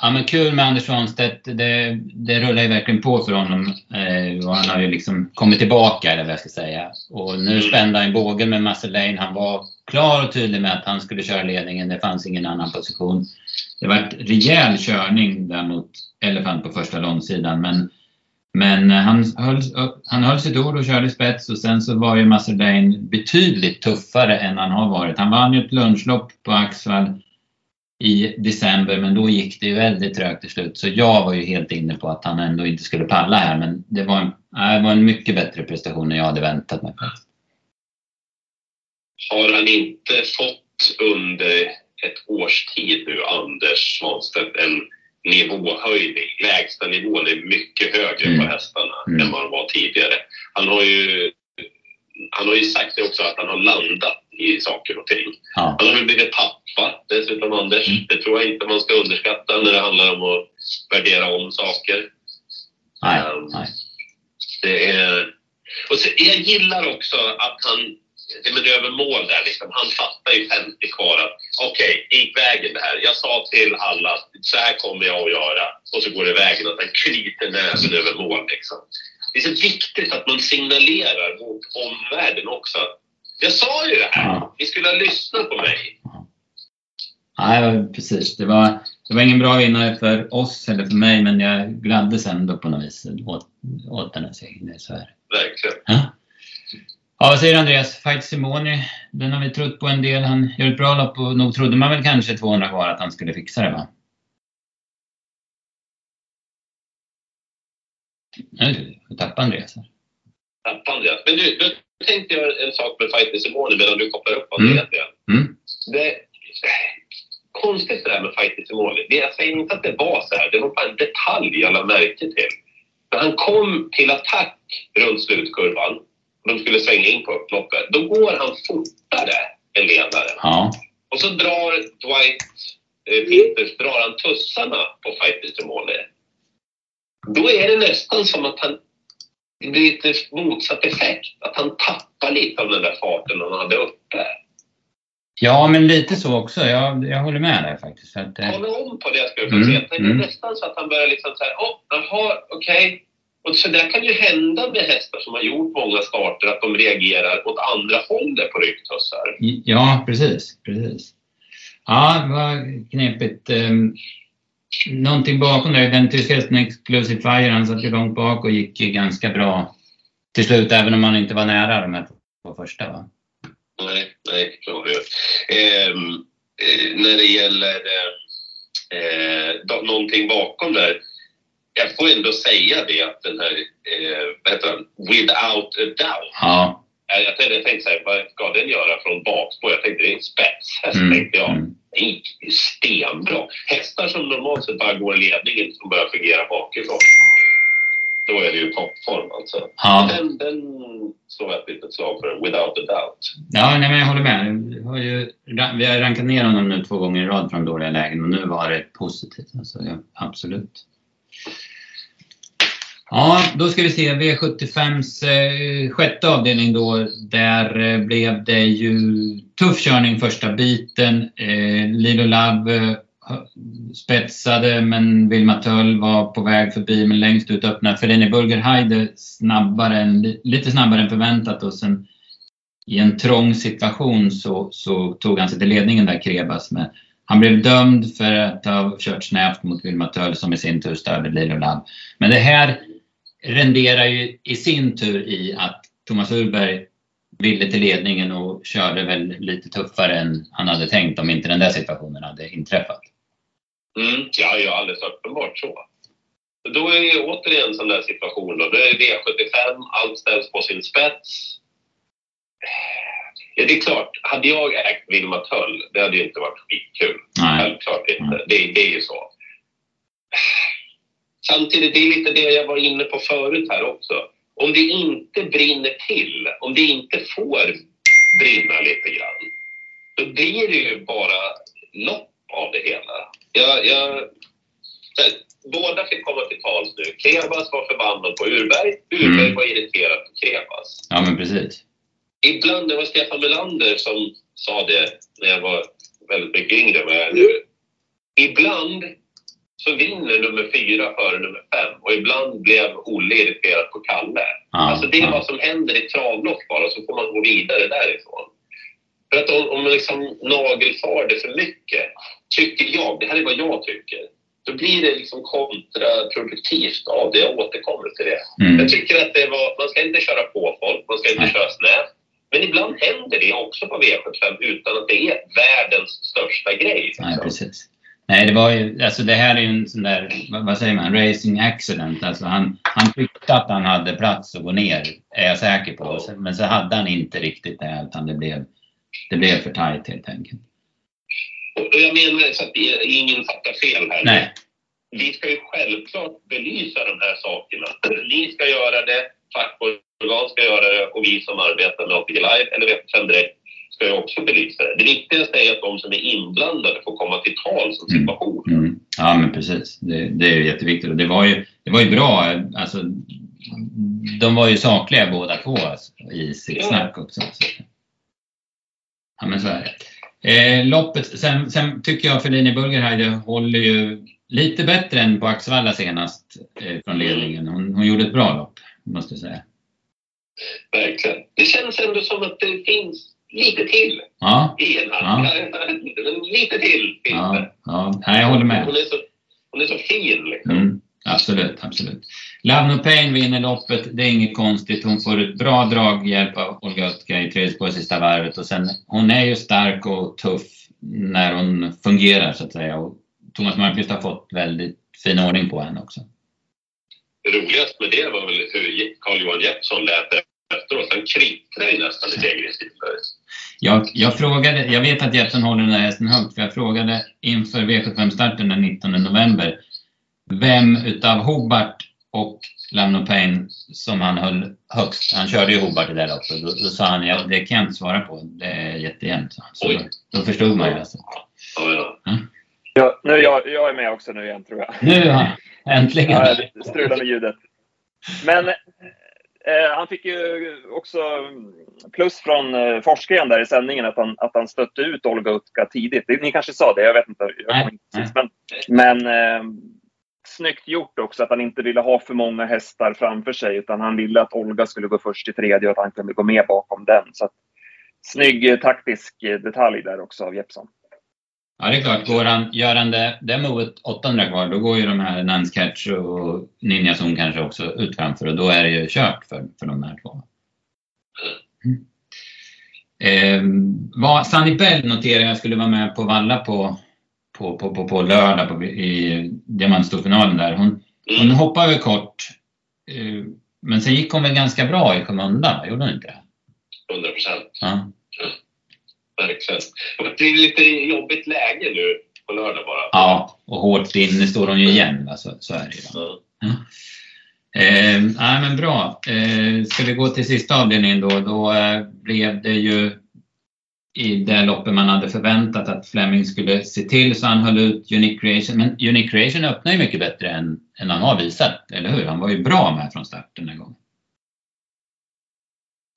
Ja men kul med Anders Svanstedt. Det, det rullar ju verkligen på för honom. Eh, och han har ju liksom kommit tillbaka eller vad jag ska säga. Och nu spände han bågen med Muscle Lane. Han var klar och tydlig med att han skulle köra ledningen. Det fanns ingen annan position. Det var ett rejäl körning där mot Elefant på första långsidan. Men, men han, höll, han höll sitt ord och körde spets och sen så var ju Masserbain betydligt tuffare än han har varit. Han vann ju ett lunchlopp på Axvall i december men då gick det ju väldigt trögt till slut. Så jag var ju helt inne på att han ändå inte skulle palla här men det var en, det var en mycket bättre prestation än jag hade väntat mig. Har han inte fått under ett års tid nu, Anders Svanstedt, en nivåhöjning? Lägsta nivån är mycket högre mm. på hästarna mm. än vad han var tidigare. Han har ju han har ju sagt det också att han har landat i saker och ting. Ja. Han har väl blivit pappa dessutom, Anders. Mm. Det tror jag inte man ska underskatta när det handlar om att värdera om saker. Nej, um, nej. Det är... Och så, jag gillar också att han det med över mål där liksom. Han fattar ju 50 kvar att okej, okay, gick vägen det här. Jag sa till alla att så här kommer jag att göra. Och så går det vägen att han knyter näven över mål liksom. Det är så viktigt att man signalerar mot omvärlden också. Jag sa ju det här. Ja. Ni skulle ha lyssnat på mig. Nej, precis. Det var, det var ingen bra vinnare för oss eller för mig, men jag gladdes ändå på något vis åt, åt den här segern. Så här. Verkligen. Ja. ja, vad säger Andreas? Fight Simoni, den har vi trott på en del. Han gör ett bra lopp och nog trodde man väl kanske 200 kvar att han skulle fixa det, va? Nu tappade Andreas här. Tappade Andreas. Men du, tänkte jag en sak med Fighter Simone medan du kopplar upp Andreas mm. igen. Mm. Det, konstigt det där med Fighter Simone. Jag säger inte att det var så här. Det var bara en detalj jag lade märke till. När han kom till attack runt slutkurvan och de skulle svänga in på upploppet, då går han fortare än ledaren. Ja. Och så drar Dwight eh, Peters drar han tussarna på Fighter Simone då är det nästan som att han det blir lite motsatt effekt. Att han tappar lite av den där farten han hade uppe. Ja, men lite så också. Jag, jag håller med där faktiskt. Att, eh... Håller om på det jag skulle mm, säga. Det är mm. nästan så att han börjar liksom så här, oh, jaha, okej. Okay. Och så där kan ju hända med hästar som har gjort många starter, att de reagerar åt andra hållet på ryggtussar. Ja, precis. precis. Ja, var knepigt. Någonting bakom det. Den hästen Exclusive Fire, han satt ju långt bak och gick ju ganska bra till slut, även om han inte var nära de här två första. Va? Nej, nej, klart ehm, eh, När det gäller eh, någonting bakom där, jag får ändå säga det att den här, eh, vad heter den, Without a Doubt. Ja. Jag, jag, tänkte, jag tänkte så här, vad ska den göra från bakspår? Jag tänkte det är en spetshäst, mm. tänkte jag. Mm. Stenbra. Hästar som normalt sett bara går i ledningen som börjar fungera bakifrån. Då är det ju toppform alltså. Ja. Den, den slår jag ett litet slag för, without a doubt. Ja, nej, men jag håller med. Vi har, ju, vi har rankat ner honom nu två gånger i rad från dåliga lägen och nu var det positivt. Alltså, ja, absolut. Ja, då ska vi se V75s eh, sjätte avdelning då. Där eh, blev det ju tuff körning första biten. Eh, Lilo Lab eh, spetsade men Vilma Töll var på väg förbi men längst ut öppnade Ferini Burger Heide snabbare än, lite snabbare än förväntat och sen i en trång situation så, så tog han sig till ledningen där Krebas. Men han blev dömd för att ha kört snävt mot Vilma Töll som i sin tur störde Lilo Lab. Men det här renderar ju i sin tur i att Thomas Urberg ville till ledningen och körde väl lite tuffare än han hade tänkt om inte den där situationen hade inträffat. Mm, ja, ja, alldeles uppenbart så. Då är det återigen en sån där situation då. Då är det V75, allt ställs på sin spets. Ja, det är klart, hade jag ägt Vilma Töll, det hade ju inte varit skitkul. Självklart inte. Det, det är ju så samtidigt, det är lite det jag var inne på förut här också. Om det inte brinner till, om det inte får brinna lite grann, då blir det ju bara lopp av det hela. Jag, jag, här, båda fick komma till tals nu. Krebas var förbannad på Urberg, Urberg mm. var irriterad på Krebas. Ja, men precis. Ibland, det var Stefan Melander som sa det när jag var väldigt mycket yngre än jag är nu. Ibland så vinner nummer fyra före nummer fem. Och ibland blev Olle irriterad på Kalle. Ah, alltså det är ah. vad som händer i travlopp bara, så får man gå vidare därifrån. För att om, om man liksom nagelfar det för mycket, tycker jag, det här är vad jag tycker, då blir det liksom kontraproduktivt av det. Jag återkommer till det. Mm. Jag tycker att det var, man ska inte köra på folk, man ska inte Nej. köra snävt. Men ibland händer det också på V75 utan att det är världens största grej. Nej, liksom. precis. Nej, det var ju, alltså det här är ju en sån där, vad, säger man, racing accident. Alltså han, han tyckte att han hade plats att gå ner, är jag säker på. Men så hade han inte riktigt det, utan det blev, det blev för tajt helt enkelt. Jag menar så att ingen fattar fel här. Nej, Vi ska ju självklart belysa de här sakerna. Ni ska göra det, fackorgan ska göra det och vi som arbetar med APG Live eller V75 Direkt ska ju också belysa det. Det viktigaste är att de som är inblandade får komma till tals om Mm. situationen. mm. ja men precis. Det, det är jätteviktigt. Och det var ju, det var ju bra, alltså de var ju sakliga båda två alltså, i sitt Ja. snack också. Så. Ja men så är det. Eh, loppet, sen, sen tycker jag Fellini Bulgerheide håller ju lite bättre än på Axevalla senast eh, från ledningen. Hon, hon gjorde ett bra lopp, måste jag säga. Verkligen. Det känns ändå som att det finns lite till Ja, Ja. lite till finns ja, det. ja. Nej, jag håller med. Hon är så, hon är så fin liksom. Mm, absolut, absolut. Love No Pain vinner loppet. Det är inget konstigt. Hon får ett bra draghjälp av Olga Utka i tredje spår sista varvet. Och sen, hon är ju stark och tuff när hon fungerar så att säga. Och Thomas Markqvist har fått väldigt fin ordning på henne också. Det roligaste med det var väl hur Carl-Johan Jeppsson lät efteråt. Han ju nästan i segersiffror. Jag, jag frågade, jag vet att Jeppsson håller den här hästen högt, för jag frågade inför V75-starten den 19 november vem utav Hobart och Lamno Pain som han höll högst. Han körde ju Hobart i det loppet. Då, då sa han, ja, det kan jag inte svara på. Det är jättejämnt. Så Oj. då, då förstod man ju alltså. Ja, ja. Ja, nu, jag, jag är med också nu igen tror jag. Nu har äntligen! Ja, det strular med ljudet. Men han fick ju också plus från eh, forskaren där i sändningen att han, att han stötte ut Olga Utka tidigt. Ni kanske sa det, jag vet inte. Jag inte precis, men men eh, snyggt gjort också att han inte ville ha för många hästar framför sig utan han ville att Olga skulle gå först i tredje och att han kunde gå med bakom den. Så att, snygg eh, taktisk eh, detalj där också av Jeppsson. Ja, det är klart. Går han, gör han det, det movet 800 kvar, då går ju de här Nance Catch och Ninja Zone kanske också ut framför och då är det ju kört för, för de här två. Mm. Eh, Bell noterar jag skulle vara med på Valla på, på, på, på, på lördag på, i diamantstorfinalen där. Hon, hon Mm. hoppade väl kort, eh, men sen gick hon väl ganska bra i skymundan, gjorde hon inte det? 100 procent. Ja. Verkligen. Det är lite jobbigt läge nu på lördag bara. ja, och hårt inne står hon ju igen? Så, så är det ju. Ja. Eh, nej, men bra. Eh, ska vi gå till sista avdelningen då? Då eh, blev det ju i det loppet man hade förväntat att Fleming skulle se till så han höll ut Unique Creation. Men Unique Creation öppnar ju mycket bättre än, än han har visat, eller hur? Han var ju bra med från start den gången.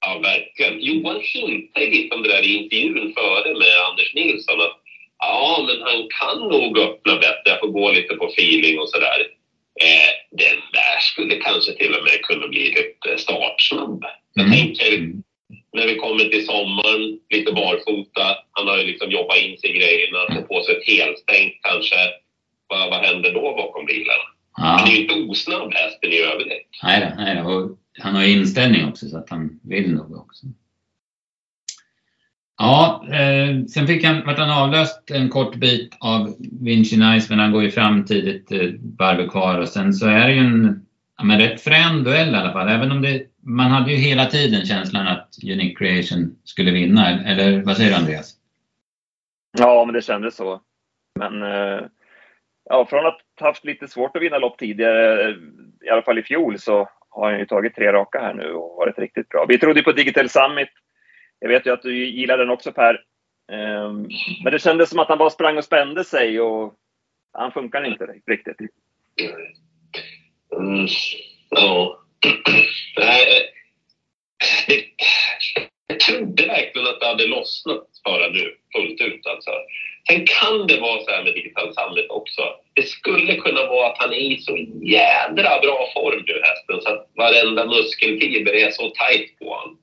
Ja, verkligen. Johan hintade lite om det där i intervjun före med Anders Nilsson. Att, ja, men han kan nog öppna bättre. Jag får gå lite på feeling och sådär. Eh, den där skulle kanske till och med kunna bli lite startsnabb. Jag tänker Mm. när vi kommer till sommaren, lite barfota. Han har ju liksom jobbat in sig i grejerna, får på sig ett helstängt kanske. Vad, vad händer då bakom bilen? Ja, Han är ju inte osnabb hästen i övrigt. nej då, nej då. Han har inställning också så att han vill nog också. Ja, eh, sen fick han, vart han avlöst en kort bit av Vinci Nice men han går ju fram tidigt, eh, varvet kvar och sen så är det ju en ja, men rätt frän duell i alla fall. Även om det, man hade ju hela tiden känslan att Unique Creation skulle vinna. Eller vad säger du Andreas? Ja, men det kändes så. Men eh, ja, från att ha haft lite svårt att vinna lopp tidigare, i alla fall i fjol, så har han ju tagit tre raka här nu och varit riktigt bra. Vi trodde ju på Digital Summit. Jag vet ju att du gillar den också Per. Ehm, men det kändes som att han bara sprang och spände sig och han funkar inte riktigt. Mm. Ja. Nej, eh, jag trodde verkligen att det hade lossnat bara nu, fullt ut alltså. Sen kan det vara så här med Digital Summit också. Det skulle kunna vara att han är i så jädra bra form nu hästen så att varenda muskelfiber är så tajt på honom.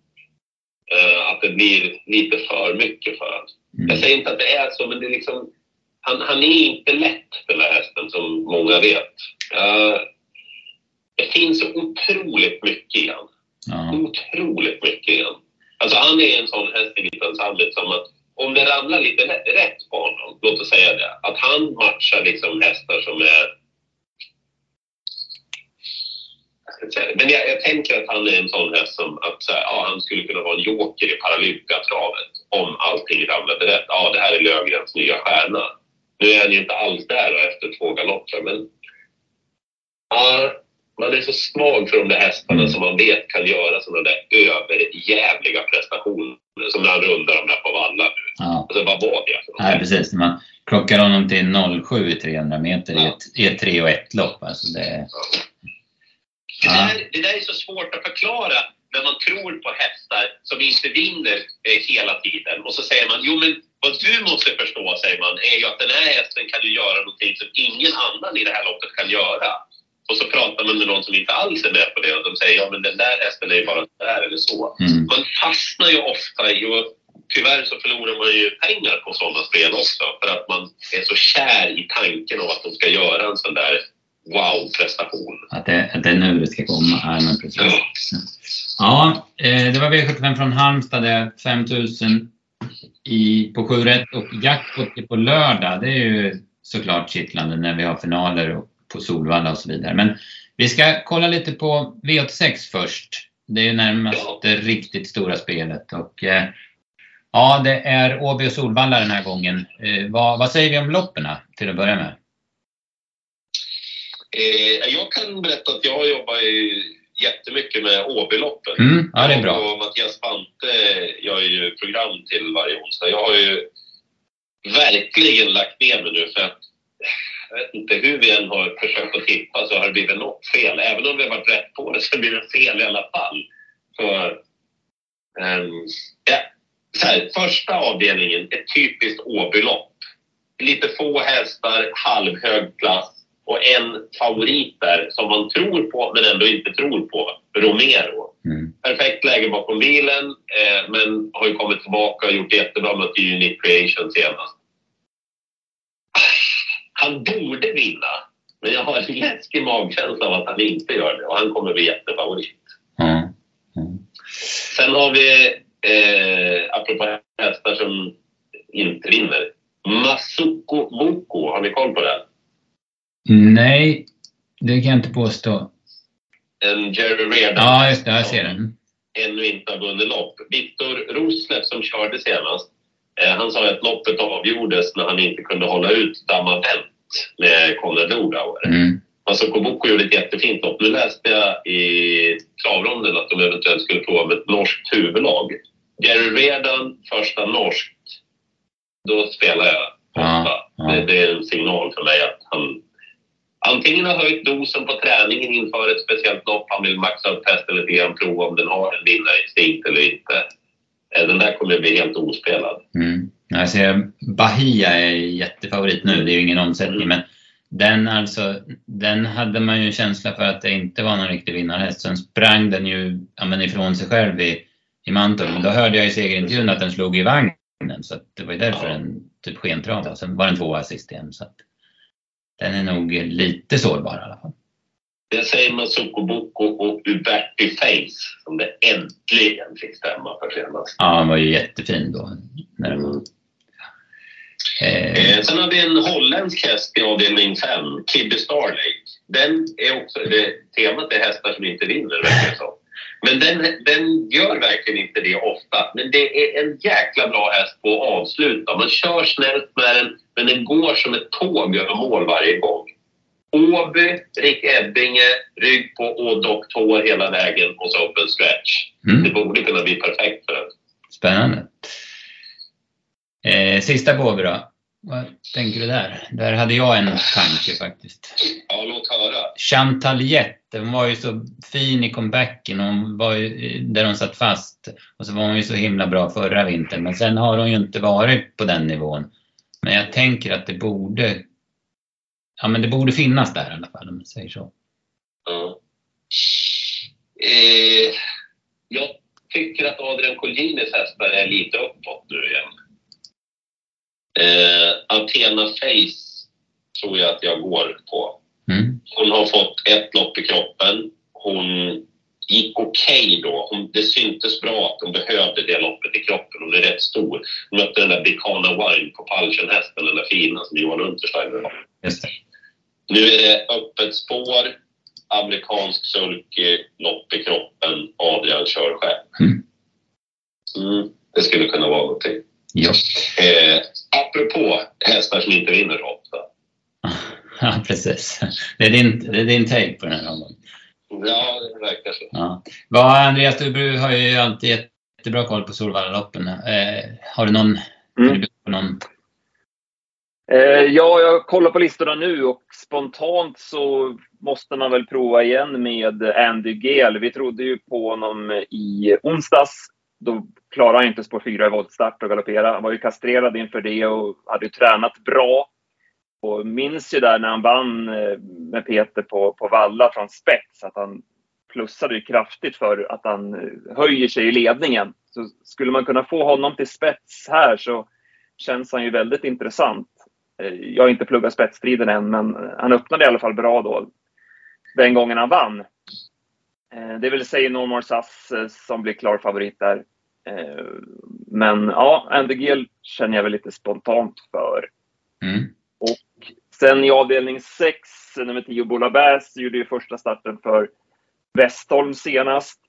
Eh, att det blir lite för mycket för honom. Mm. Jag säger inte att det är så, men det är liksom, han, han är inte lätt den där hästen som många vet. Uh, det finns så otroligt mycket i han. Ja. Otroligt mycket i han. Alltså han är en sån häst i Gittans Hamlet som att om det ramlar lite rätt, på honom, låt oss säga det, att han matchar liksom hästar som är jag ska inte säga det, men jag, jag tänker att han är en sån häst som att så här, ja, han skulle kunna vara en joker i Paralympiatravet om allting ramlade rätt. Ja, det här är Löfgrens nya stjärna. Nu är han ju inte alls där efter två galopper, men ja, man är så svag för de där hästarna Mm. som man vet kan göra sådana där överjävliga prestationer. Som när han rundar dem där på Valla nu. ja. Alltså vad var det för Nej, precis. När man klockar honom till 07 i 300 meter Ja. i ett 3 och 1 lopp. Alltså det, Det, Ja. där, det där är så svårt att förklara när man tror på hästar som inte vinner eh, hela tiden. Och så säger man, jo men vad du måste förstå, säger man, är ju att den här hästen kan ju göra någonting som ingen annan i det här loppet kan göra. Och så pratar man med någon som inte alls är med på det och de säger, ja men den där hästen är ju bara här eller så. mm, Man fastnar ju ofta i, och tyvärr så förlorar man ju pengar på sådana spel också för att man är så kär i tanken av att de ska göra en sån där wow-prestation. att, det, att det är nu det ska komma. Ja, men precis. Ja, eh, det var V75 från Halmstad. Det är 5000 i, på 7 rätt och jackpot på lördag. Det är ju såklart kittlande när vi har finaler och på Solvalla och så vidare. Men vi ska kolla lite på V86 först. Det är ju närmast det riktigt stora spelet. Och, eh, ja, det är Åby och Solvalla den här gången. Eh, vad, vad säger vi om loppen till att börja med? Eh, jag kan berätta att jag jobbar ju jättemycket med Åbyloppen. Mm, ja, det är bra. Och Mattias Bante gör ju program till varje onsdag. Jag har ju verkligen lagt ner mig nu för att jag vet inte hur vi än har försökt att tippa så har det blivit något fel. Även om vi har varit rätt på det så blir det fel i alla fall. Så, ehm, ja, så här, första avdelningen, ett typiskt Åbylopp. Lite få hästar, halvhög klass och en favorit där som man tror på men ändå inte tror på. Romero. Mm. Perfekt läge bakom bilen eh, men har ju kommit tillbaka och gjort jättebra med Unique Creation senast. Han borde vinna men jag har en läskig magkänsla av att han inte gör det och han kommer bli jättefavorit. Ja. Mm. Sen har vi, eh, apropå hästar som inte vinner, Masuko Boko. Har ni koll på den? Nej, det kan jag inte påstå. En Jerry Reardon. Ja, just det. Jag ser den. Ännu inte har vunnit lopp. Viktor Roslev som körde senast, han sa att loppet avgjordes när han inte kunde hålla ut Damavent med Konrad Lodauer. Mm. Alltså Koboko gjorde ett jättefint lopp. Nu läste jag i travronden att de eventuellt skulle prova med ett norskt huvudlag. Jerry Reardon, första norskt. Då spelar jag. Ja, ja. Det, det är en signal för mig att han antingen har höjt dosen på träningen inför ett speciellt lopp. Han vill maxa upp hästen lite grann, prova om den har en vinnarinstinkt eller inte. Eh, Den där kommer bli helt ospelad. Mm. Jag ser Bahia är jättefavorit nu. Det är ju ingen omsättning, men den alltså, den hade man ju känsla för att det inte var någon riktig vinnarhäst. Sen sprang den ju ja, men ifrån sig själv i, i Mantorp. Men då hörde jag i segerintervjun att den slog i vagnen. Så det var ju därför Ja. den typ skentravade. Sen var den tvåa sist igen. Så att den är nog lite sårbar i alla fall. Det säger Masuko Boko och Uberti Face som det äntligen fick stämma för senast. Ja, han var ju jättefin då. Var. Eh, Eh, sen har vi en holländsk häst i avdelning 5, Kibbe Starlake. Den är också, det, temat är hästar som inte vinner verkar det som. Men den, den gör verkligen inte det ofta. Men det är en jäkla bra häst på att avsluta. Man kör snällt med den, men den går som ett tåg över mål varje gång. Åby, Rick Ebbinge, rygg på och doktor hela vägen och så open stretch. mm. Det borde kunna bli perfekt för den. Spännande. Eh, sista på Åby då. Vad tänker du där? Där hade jag en tanke faktiskt. Ja, låt höra. Chantal Jette, hon var ju så fin i comebacken. Hon var ju, där hon satt fast. Och så var hon ju så himla bra förra vintern. Men sen har hon ju inte varit på den nivån. Men jag tänker att det borde Ja men det borde finnas där i alla fall om man säger så. Ja. Eh, jag tycker att Adrian Colginis hästar är lite uppåt nu igen. Eh, Athena Face tror jag att jag går på. Mm. Hon har fått ett lopp i kroppen. Hon gick okej okay då. Hon, det syntes bra att hon behövde det loppet i kroppen. Hon är rätt stor. Hon mötte den där Bicana Wine på Palchen-hästen, den där fina som Johan Untersteiner har. Nu är det öppet spår, amerikansk sulky, lopp i kroppen, Adrian kör själv. Mm. Mm, det skulle kunna vara någonting. Ja. Eh, apropå hästar som inte vinner lopp. ja, precis. Det är din, det är din take på den här omgången. Ja, det verkar så. Ja. Vad, Andreas, du har ju alltid jättebra koll på Solvallaloppen. Eh, har du någon, Mm. du någon Eh, ja, jag kollar på listorna nu och spontant så måste man väl prova igen med Andy Gel. Vi trodde ju på honom i onsdags. Då klarade han inte spår 4 i voltstart och galoppera. Han var ju kastrerad inför det och hade ju tränat bra. Och minns ju där när han vann eh, med Peter på, på Valla från spets att han plussade ju kraftigt för att han eh, höjer sig i ledningen. Så skulle man kunna få honom till spets här så känns han ju väldigt intressant. Eh, Jag har inte pluggat spetsstriden än, men han öppnade i alla fall bra då. Den gången han vann. Eh, Det vill säga Normal Sass eh, som blir klar favorit där. Men ja, Andy Gill känner jag väl lite spontant för. Mm. Sen i avdelning 6, nummer 10, Bola Bass, gjorde ju första starten för Westholm senast.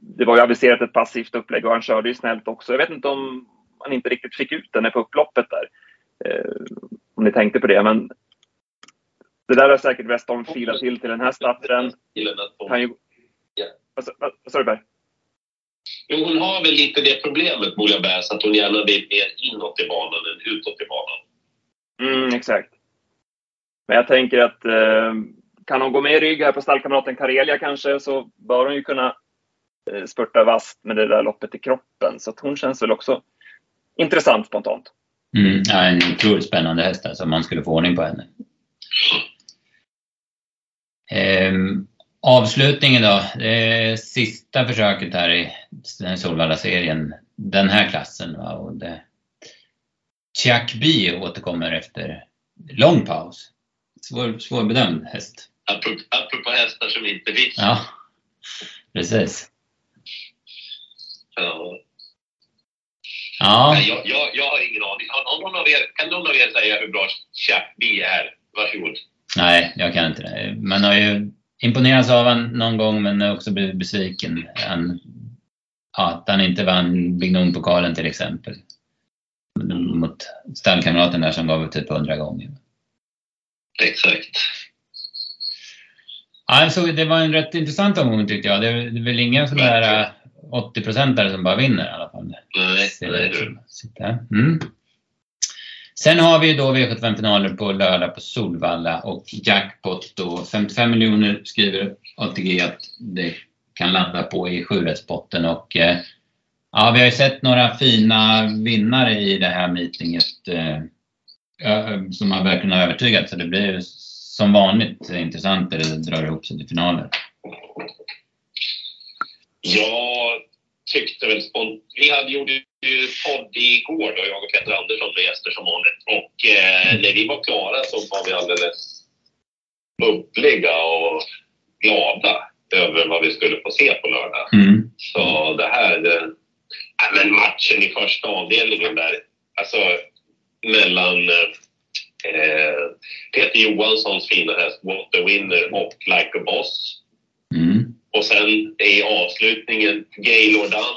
Det var ju aviserat ett passivt upplägg och han körde ju snällt också. Jag vet inte om han inte riktigt fick ut den på upploppet där. Eh, Om ni tänkte på det, men det där har säkert Westholm filat till till den här starten. Kan ju... Vad sa- du Per? Jo, hon har väl lite det problemet, Moja Bärs, att hon gärna vill mer inåt i banan än utåt i banan. Mm, exakt. Men jag tänker att eh, kan hon gå med i rygg här på stallkamraten Karelia kanske så bör hon ju kunna eh, spurta vasst med det där loppet i kroppen. Så att hon känns väl också intressant spontant. Mm. Ja, en otroligt spännande häst alltså, om man skulle få ordning på henne. Ehm, avslutningen då. Det sista försöket här i Solvalla-serien. Den här klassen. Va? Och det, Chuck B återkommer efter lång paus. Svår, svårbedömd häst. Apropå, hästar som inte vinner. Ja, precis. Ja. Ja, Nej, jag, jag, jag har ingen aning. Har någon av er, kan någon av er säga hur bra B är? Varsågod. nej, jag kan inte det. Man har ju imponerats av honom någon gång men också blivit besviken. Han, ja, att han inte vann Big Noon-pokalen till exempel. Mot stallkamraten där som gav typ 100 gånger. Exakt. Alltså, det var en rätt intressant omgång tyckte jag. Det är, väl ingen sån där 80 procentare som bara vinner i alla fall. Nej, nej du. Mm. Sen har vi då V75-finaler på lördag på Solvalla och jackpot då. 55 miljoner skriver ATG att det kan landa på i sjurättspotten och eh, ja, vi har ju sett några fina vinnare i det här meetinget eh, som har verkligen övertygat så det blir som vanligt intressant när det drar ihop sig till finaler. Jag tyckte väl spont- Vi hade gjorde ju podd igår då, jag och Peter Andersson med gäster som vanligt. Och eh, när vi var klara så var vi alldeles bubbliga och glada över vad vi skulle få se på lördag. Mm. Så det här... Ja, men matchen i första avdelningen där, alltså mellan eh, Peter Johanssons fina häst What the Winner och Like a Boss. Och sen i avslutningen Gaylordan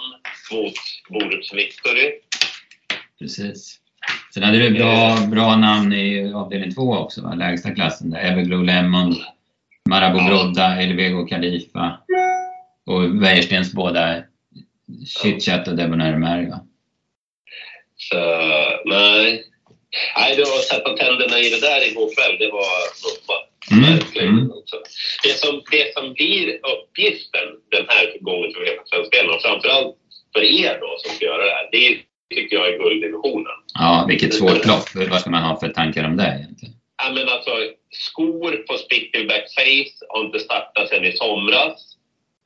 mot Borups Victory. Precis. Sen hade du bra, bra namn i avdelning två också, va? lägsta klassen. Där. Everglow Lemon, Marabou Ja. Brodda, Elvego Khalifa och Wäjerstens båda Chitchat och Debonair Mary. Va? Så nej. Nej, var att sätta tänderna i det där igår kväll. Det var något Mm, mm. Det, som, det som blir uppgiften den här gången för V75-spelarna, framförallt för er då som ska göra det här, det tycker jag är gulddivisionen. Ja, vilket svårt lopp. Vad ska man ha för tankar om det egentligen? Ja, men alltså, skor på Spickleback Face har inte startat sedan i somras.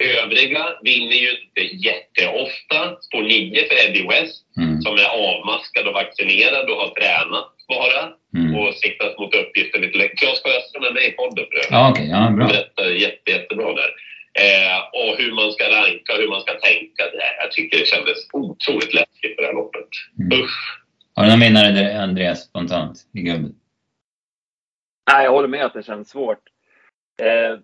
Övriga vinner ju inte jätteofta. Spår 9 för Eddie West Mm. som är avmaskad och vaccinerad och har tränat bara Mm. och siktat mot uppgiften lite längre. Claes Sjöström är med i podden för övrigt. Ja, okej. Ja, bra. berättar jätte, jättebra där. Eh, och hur man ska ranka, hur man ska tänka. Det här, jag tycker det kändes otroligt läskigt för det här loppet. Mm. Usch. Har du någon vinnare där, Andreas, spontant i gubbet? Nej, jag håller med att det känns svårt. Eh,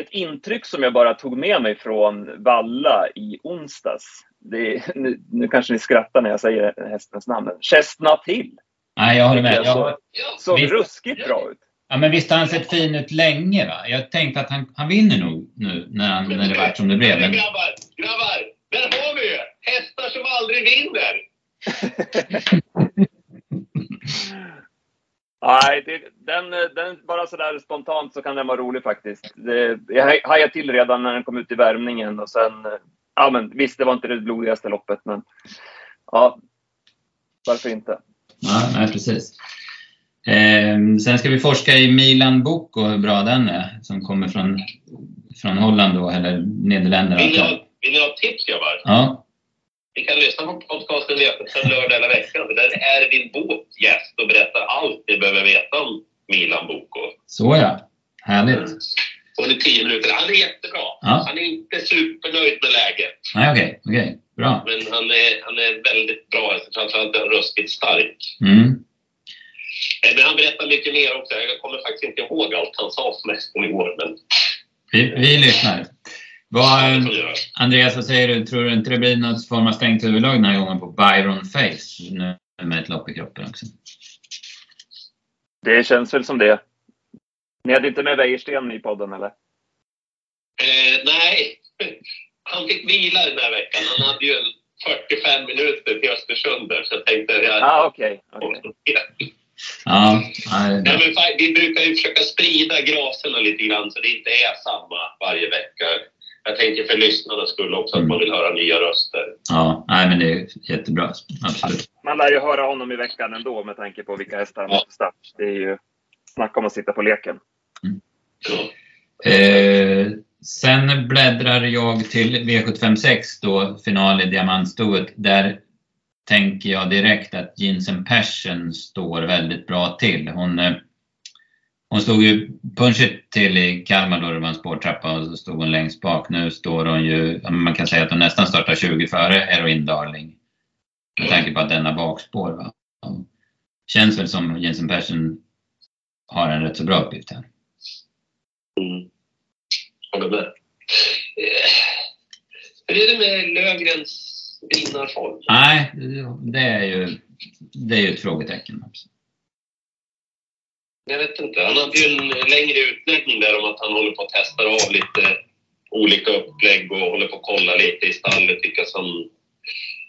ett intryck som jag bara tog med mig från Valla i onsdags. Det, nu, nu kanske ni skrattar när jag säger hästens namn. Chestnut Hill. Nej, jag håller med. Jag Jag, så- Ja, Såg Visst. ruskigt bra ut. ja, men visst har han sett fin ut länge, va? Jag tänkte att han, han vinner nog nu när, han, när det vart som det blev. Men, Grabbar, grabbar! Där har vi ju! Hästar som aldrig vinner! Nej, det, den, den, bara sådär spontant så kan den vara rolig faktiskt. Det, jag haj- hajade till redan när den kom ut i värmningen och sen... Ja, men visst, det var inte det blodigaste loppet, men... Ja, varför inte? Ja, nej, precis. Ehm, sen ska vi forska i Milan Boko, hur bra den är, som kommer från, från Holland då, eller Nederländerna. Vill ni ha, vill ni ha tips grabbar? Ja, Ni kan lyssna på podcasten sen lördag eller veckan. För där är Ervin Båth gäst och berättar allt ni behöver veta om Milan Boko. så ja. Härligt. Och det är tio minuter. Han är jättebra. Ja. Han är inte supernöjd med läget. Nej, okej, okej. Bra. Men han är, han är väldigt bra. Alltså, Framförallt är han ruskigt stark. Mm. Eh, Men han berättar mycket mer också. Jag kommer faktiskt inte ihåg allt han sa som hästen igår. Men Vi, vi lyssnar. Vad. Andreas, vad säger du? Tror du inte det blir något form av stängt huvudlag den här gången på Byron Face? Nu med ett lopp i kroppen också. Det känns väl som det. Ni hade inte med Wäjersten i podden, eller? Eh, nej, han fick vila den här veckan. Han hade ju en 45 minuter till Östersund där, så jag tänkte... Jag, Ja, ah, okej. okej. Ja, Nej, men fa- vi brukar ju försöka sprida graserna lite grann så det inte är samma varje vecka. Jag tänker för lyssnarnas skull också att man vill höra nya röster. ja, nej, men det är jättebra. Absolut. Man lär ju höra honom i veckan ändå med tanke på vilka hästar han Ja. måste start. Det är ju snacka om att sitta på leken. Ja. Eh, sen bläddrar jag till V756 då, final i diamantstoet. Där tänker jag direkt att Jensen Persson står väldigt bra till. Hon, eh, hon stod ju punchigt till i Kalmar då det var en spårtrappa och så stod hon längst bak. Nu står hon ju, man kan säga att hon nästan startar 20 före Heroin Darling. Med tanke på att den har bakspår. Va? Känns väl som Jensen Persson har en rätt så bra uppgift här. Mm. Håller med. Eh, Hur är det med Löfgrens vinnarform? Nej, det är ju, det är ju ett frågetecken. Jag vet inte. Han hade ju en längre utläggning där om att han håller på att testa av lite olika upplägg och håller på att kolla lite i stallet vilka som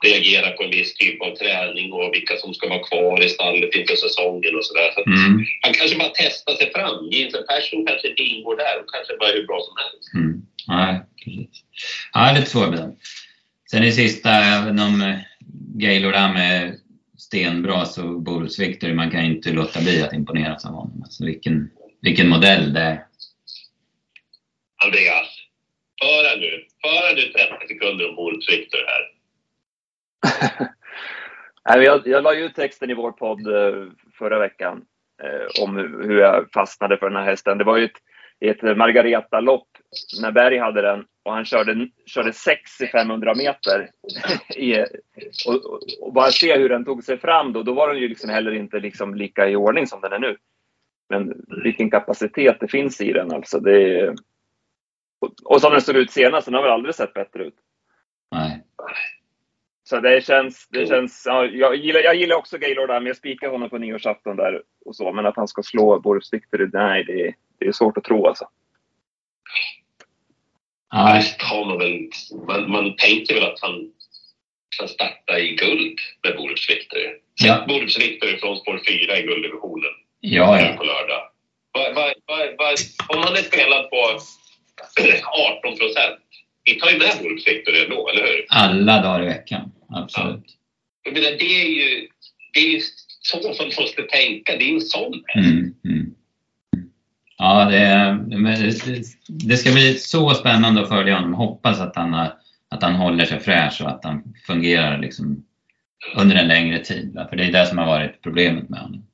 reagerar på en viss typ av träning och vilka som ska vara kvar i stallet inför säsongen och sådär. Så Mm, han kanske bara testar sig fram. Jensen Persson kanske inte ingår där och kanske bara är hur bra som helst. mm. Nej, precis. Ja, lite svårbedömt. Sen i sista, även om eh, Gaylord är stenbra så Boris Victory, man kan ju inte låta bli att imponeras av honom. Alltså vilken, vilken modell det är. Andreas, föra nu. Föra nu 30 sekunder om Borups Victor här. Jag, jag la ju ut texten i vår podd eh, förra veckan eh, om hur hur jag fastnade för den här hästen. Det var ju ett, ett Margareta-lopp när Berg hade den och han körde, körde 6 i 500 meter. I, och, och, och bara se hur den tog sig fram då, då var den ju liksom heller inte liksom lika i ordning som den är nu. Men vilken kapacitet det finns i den alltså. Det är, och, och som den såg ut senast, den har väl aldrig sett bättre ut. Nej. Så det känns, det känns ja, jag, gillar, jag gillar också Gaylord där, men jag spikar honom på nyårsafton där och så. Men att han ska slå Boris Victory, nej, det, är- det är svårt att tro alltså. Ja, Visst har man väl... Man, man tänker väl att han kan starta i guld med Borups Victor. Ja. Borups Victor från spår 4 i gulddivisionen ja, ja. på lördag. Va, va, va, va, om han är spelad på 18 procent, vi tar ju med Borups Victor ändå, eller hur? Alla dagar i veckan. Absolut. Menar, det är ju, det är ju så som måste tänka. Det är ju en sån häst. Mm, mm. Ja, det, det, det ska bli så spännande att följa honom. Hoppas att han, att han håller sig fräsch och att han fungerar liksom under en längre tid. För det är det som har varit problemet med honom.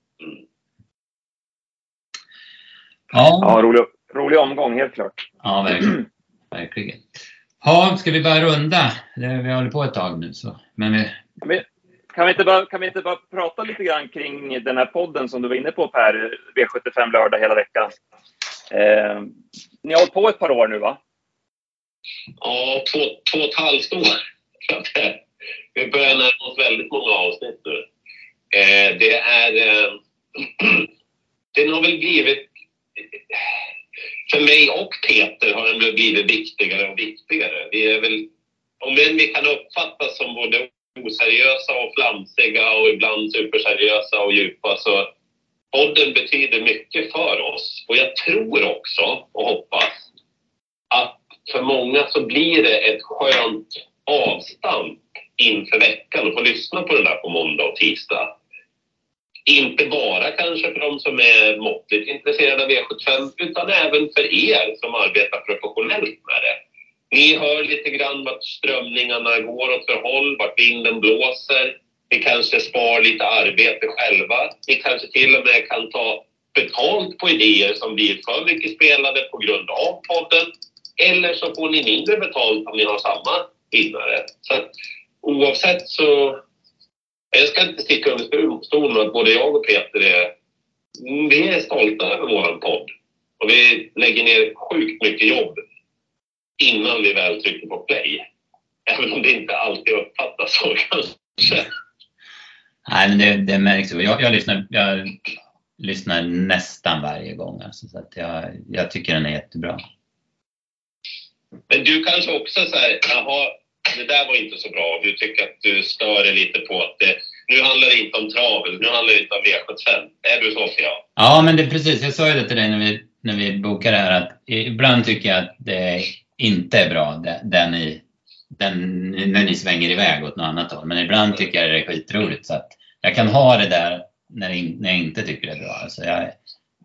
Ja, ja rolig, rolig omgång, helt klart. Ja, verkligen. verkligen. Ja, ska vi börja runda? Vi håller på ett tag nu. Så. Men vi... Kan vi, inte bara, kan vi inte bara prata lite grann kring den här podden som du var inne på Per, V75 lördag hela veckan? Eh, ni har hållit på ett par år nu va? Ja, två, två och ett halvt år. Vi börjar närma oss väldigt många avsnitt nu. Eh, det är... Eh, den har väl blivit för mig och Peter har den blivit viktigare och viktigare. Vi är väl, om än vi kan uppfattas som både oseriösa och flamsiga och ibland superseriösa och djupa så podden betyder mycket för oss. Och jag tror också och hoppas att för många så blir det ett skönt avstamp inför veckan och få lyssna på det där på måndag och tisdag. Inte bara kanske för de som är måttligt intresserade av e V75 utan även för er som arbetar professionellt med det. Ni hör lite grann vart strömningarna går åt för håll, vart vinden blåser. Ni kanske spar lite arbete själva. Ni kanske till och med kan ta betalt på idéer som blir för mycket spelade på grund av podden. Eller så får ni mindre betalt om ni har samma vinnare. Så att, oavsett så jag ska inte sticka under stol med att både jag och Peter är, vi är stolta över vår podd. Och vi lägger ner sjukt mycket jobb innan vi väl trycker på play. Även om det inte alltid uppfattas så kanske. Nej, men det, det märks. Jag, jag, lyssnar, jag lyssnar nästan varje gång. Alltså, så att jag, jag tycker den är jättebra. Men du kanske också så här, jaha, det där var inte så bra. Du tycker att du stör dig lite på att det, nu handlar det inte om travel, nu handlar det inte om V75. Är du så Fia? Ja, men det är precis. Jag sa ju det till dig när vi, när vi bokade det här att ibland tycker jag att det inte är bra det, ni, den, när ni svänger iväg åt något annat håll. Men ibland tycker jag det är skitroligt så att jag kan ha det där när, när jag inte tycker det är bra. Alltså jag,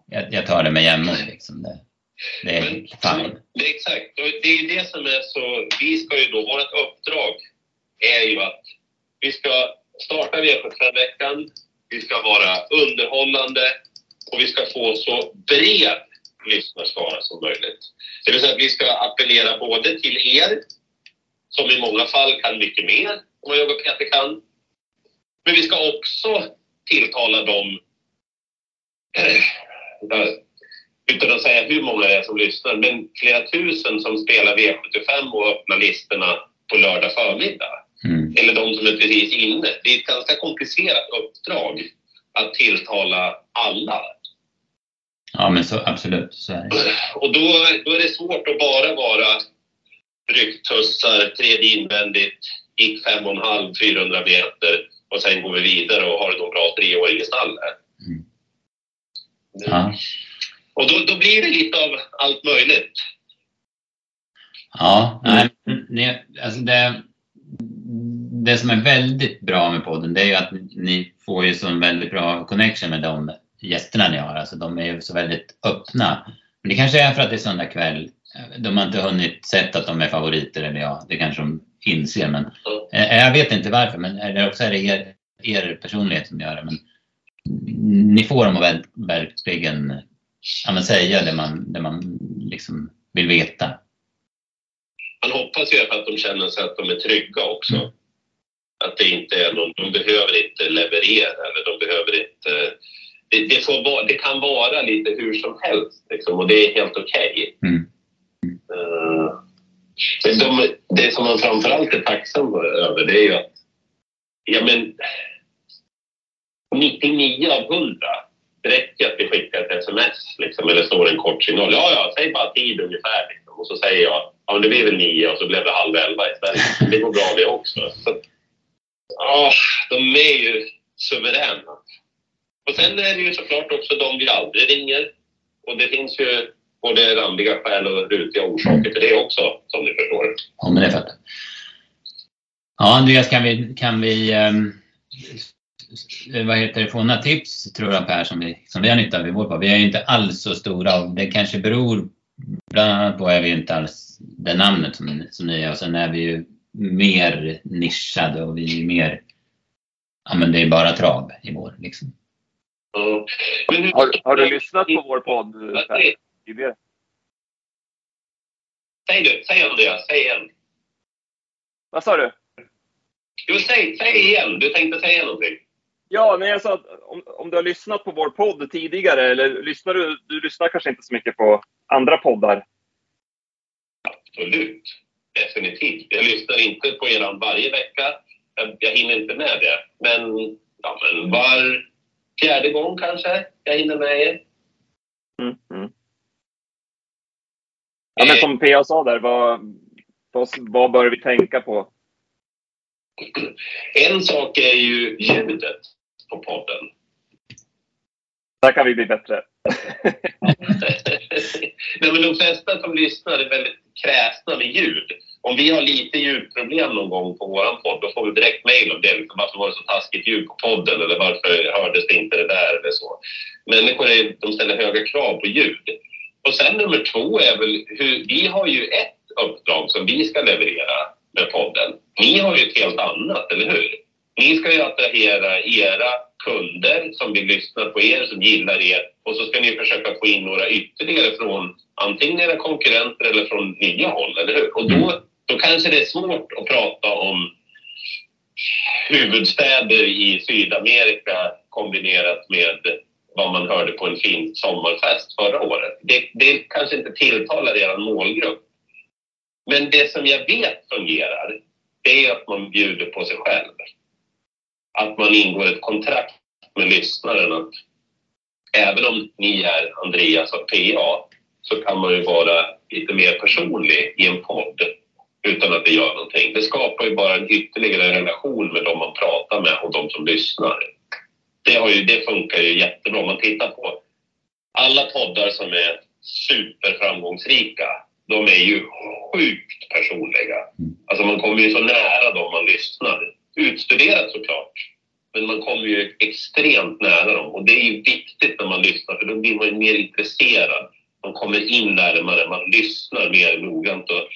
jag, jag tar det med jämnmod liksom. Det, det är fine. Det är exakt. Det är det som är så... Vi ska ju då, vårt uppdrag är ju att vi ska starta V75-veckan, vi ska vara underhållande och vi ska få så bred lyssnarskara som möjligt. Det vill säga att vi ska appellera både till er, som i många fall kan mycket mer än vad jag och Peter kan. Men vi ska också tilltala dem utan att säga hur många det är som lyssnar, men flera tusen som spelar V75 och öppnar listorna på lördag förmiddag. Mm. Eller de som är precis inne. Det är ett ganska komplicerat uppdrag att tilltala alla. Ja, men så, absolut. Så är det. Och då, då är det svårt att bara vara rycktussar, tredje invändigt, gick fem och en halv, 400 meter och sen går vi vidare och har en bra treåring i stallet. Mm. Ja. Och då, då blir det lite av allt möjligt. Ja, nej, alltså det, det som är väldigt bra med podden det är ju att ni får ju så väldigt bra connection med de gästerna ni har. Alltså de är ju så väldigt öppna. Men det kanske är för att det är söndag kväll. De har inte hunnit sett att de är favoriter eller ja, det kanske de inser. Men mm. jag vet inte varför, men eh, eller också är det er, er personlighet som gör det. Men ni får dem att verkligen ja, men säga det man, det man liksom vill veta. Man hoppas ju att de känner sig att de är trygga också. Mm. Att det inte är någon, de behöver inte leverera eller de behöver inte... Det, det, får det kan vara lite hur som helst liksom, och det är helt okej. Okay. Mm. Uh, de, det som man framförallt är tacksam över det är ju att ja, men, 99 av 100 det räcker att vi skickar ett sms liksom, eller står en kort signal. Ja, ja, säg bara tid ungefär. Liksom. Och så säger jag, ja men det blir väl nio och så blev det halv elva istället. Det går bra det också. Så, ja, de är ju suveräna. Och sen är det ju såklart också de vi aldrig ringer. Och det finns ju både randiga skäl och rutiga orsaker till det också, som ni förstår. Ja, men det fattar. Ja, Andreas, kan vi, kan vi um vad heter det, få några tips tror jag Per som vi, som vi har nytta av i vår podd. Vi är ju inte alls så stora och det kanske beror bland annat på att vi inte alls det namnet som, som ni är och sen är vi ju mer nischade och vi är mer, ja men det är bara trav i vår liksom. Hur- Har, har du lyssnat på vår podd Per, tidigare? Säg du, säg Andreas, säg igen. Vad sa du? Jo, säg, säg igen. Du tänkte säga någonting. Ja, men jag sa att om, om du har lyssnat på vår podd tidigare, eller lyssnar du, du lyssnar kanske inte så mycket på andra poddar? Absolut. Definitivt. Jag lyssnar inte på er varje vecka. Jag, jag hinner inte med det. Men, ja, men var fjärde gång kanske jag hinner med er. Mm, mm. Ja, men som P.A. sa där, vad, vad, vad bör vi tänka på? En sak är ju ljudet på podden. Där kan vi bli bättre. Nej, men de flesta som lyssnar är väldigt kräsna med ljud. Om vi har lite ljudproblem någon gång på vår podd, då får vi direkt mejl om det. Liksom, varför var det så taskigt ljud på podden? Eller varför hördes det inte det där? Eller så. Människor är, de ställer höga krav på ljud. Och sen nummer två är väl hur, vi har ju ett uppdrag som vi ska leverera med podden. Ni har ju ett helt annat, eller hur? Ni ska ju attrahera era kunder som vill lyssna på er, som gillar er och så ska ni försöka få in några ytterligare från antingen era konkurrenter eller från nya håll, eller hur? Och då, då kanske det är svårt att prata om huvudstäder i Sydamerika kombinerat med vad man hörde på en fin sommarfest förra året. Det, det kanske inte tilltalar er målgrupp. Men det som jag vet fungerar, det är att man bjuder på sig själv. Att man ingår ett kontrakt med lyssnaren att även om ni är Andreas och PA så kan man ju vara lite mer personlig i en podd utan att det gör någonting. Det skapar ju bara en ytterligare relation med de man pratar med och de som lyssnar. Det, har ju, det funkar ju jättebra. Om man tittar på alla poddar som är superframgångsrika, de är ju sjukt personliga. Alltså man kommer ju så nära dem man lyssnar. Utstuderat såklart, men man kommer ju extremt nära dem. Och det är ju viktigt när man lyssnar, för då blir man ju mer intresserad. Man kommer in närmare, man lyssnar mer noggrant. Och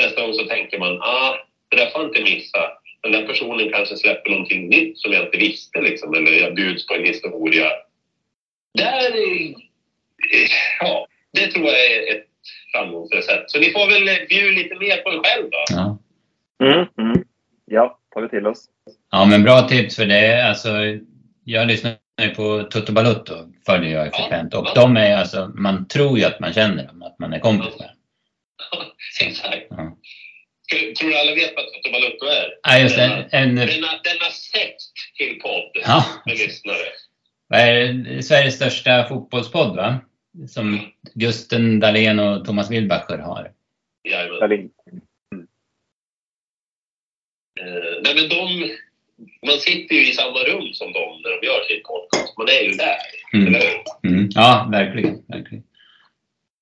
nästa gång så tänker man, ah, det där får jag inte missa. Den där personen kanske släpper någonting nytt som jag inte visste, liksom. eller jag bjuds på en historia. Där, är- ja, det tror jag är ett framgångsrecept. Så ni får väl bjuda lite mer på er själv då. Ja. Mm, mm. Ja, tar vi till oss. ja, men bra tips för det. Alltså, jag lyssnar ju på Toto Balutto, följer jag Ja, frekvent. Och de är alltså, man tror ju att man känner dem, att man är kompis med dem. Exakt. Ja. Tror- du alla vet vad Toto Balutto är? Ja, just det. En, Denna, denna sekt till podd ja, med lyssnare. vad är det? Sveriges största fotbollspodd, va? Som Gusten Dahlén och Thomas Wilbacher har. Jajamän. Eh, nej, men de, man sitter ju i samma rum som dem när de gör sin podcast. Man är ju där, Mm. eller hur? Mm. Ja, verkligen, verkligen.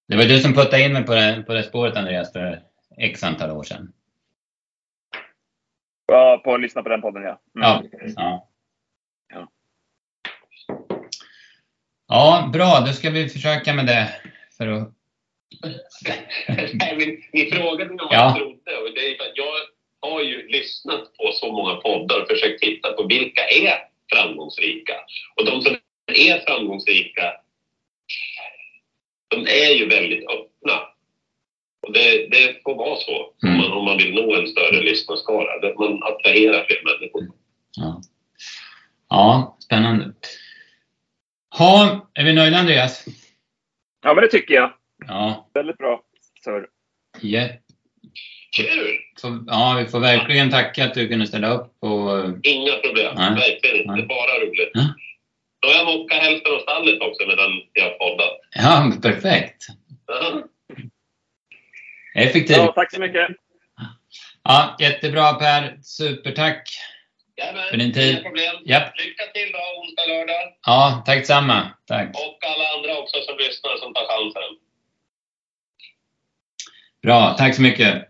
Det var du som puttade in mig på det, på det spåret, Andreas, för x antal år sedan. Ja, på att lyssna på den podden, ja. Mm. Ja. Ja. Ja. Ja, bra. Då ska vi försöka med det. För att... Nej, men ni frågade Ja. jag trodde. Och det är för att jag har ju lyssnat på så många poddar och försökt titta på vilka är framgångsrika. Och de som är framgångsrika, de är ju väldigt öppna. Och det, det får vara så om, Mm. man, om man vill nå en större lyssnarskara. Att man attraherar fler människor. Ja. ja, spännande. Ha, är vi nöjda, Andreas? ja, men det tycker jag. Ja, Väldigt bra. Sir. ja. Kul! Får- ja, vi får verkligen tacka att du kunde ställa upp. Och, Inga problem. Nej. Verkligen inte. Nej. Bara roligt. Ja. Då har jag mockat hälften av stallet också medan jag har poddat. ja, perfekt. Ja. Effektivt. Ja, tack så mycket. Ja, jättebra Per. Supertack. Jajamän, För din tid. Inga problem. Japp. Lycka till då, onsdag, lördag. Ja, tack detsamma. Tack. Och alla andra också som lyssnar som tar chansen. Bra, tack så mycket.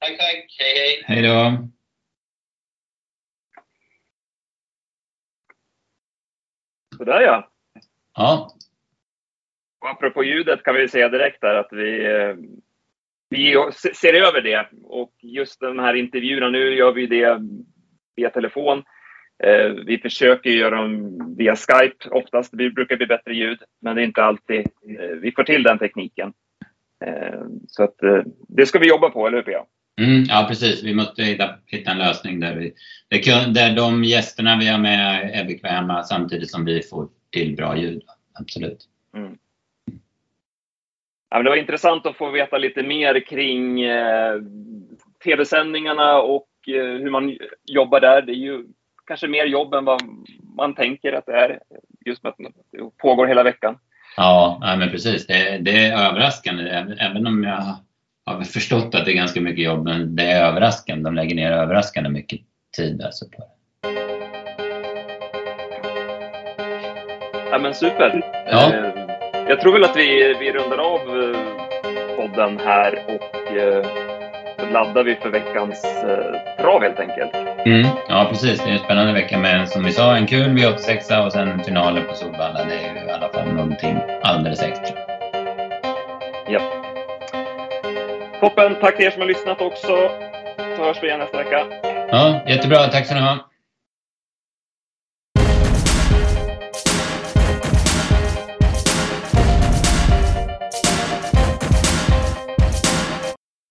Tack, tack. Hej, hej. Hej då. Sådär ja. Ja. Och apropå ljudet kan vi säga direkt där att vi, eh, vi ser över det. Och just de här intervjuerna, nu gör vi det via telefon. Eh, vi försöker göra dem via Skype oftast. Det brukar bli bättre ljud, men det är inte alltid eh, vi får till den tekniken. Så att det ska vi jobba på, eller hur Pia? Mm, ja, precis. Vi måste hitta, hitta en lösning där, vi, där de gästerna vi har med är bekväma samtidigt som vi får till bra ljud. Absolut. Mm. Ja, men det var intressant att få veta lite mer kring eh, tv-sändningarna och eh, hur man jobbar där. Det är ju kanske mer jobb än vad man tänker att det är, just med att det pågår hela veckan. Ja, men precis. Det, det är överraskande, även om jag har förstått att det är ganska mycket jobb, men det är överraskande. De lägger ner överraskande mycket tid alltså på det. Ja, men super. Ja. Eh, jag tror väl att vi, vi rundar av eh, podden här och eh, laddar vi för veckans trav helt enkelt. Mm, ja, precis. Det är en spännande vecka med, som vi sa, en kul V86 och sen finalen på Solvalla. Det är ju i alla fall någonting alldeles extra. Ja. Toppen! Tack till er som har lyssnat också. Så hörs vi igen nästa vecka. Ja, jättebra. Tack så ni ha.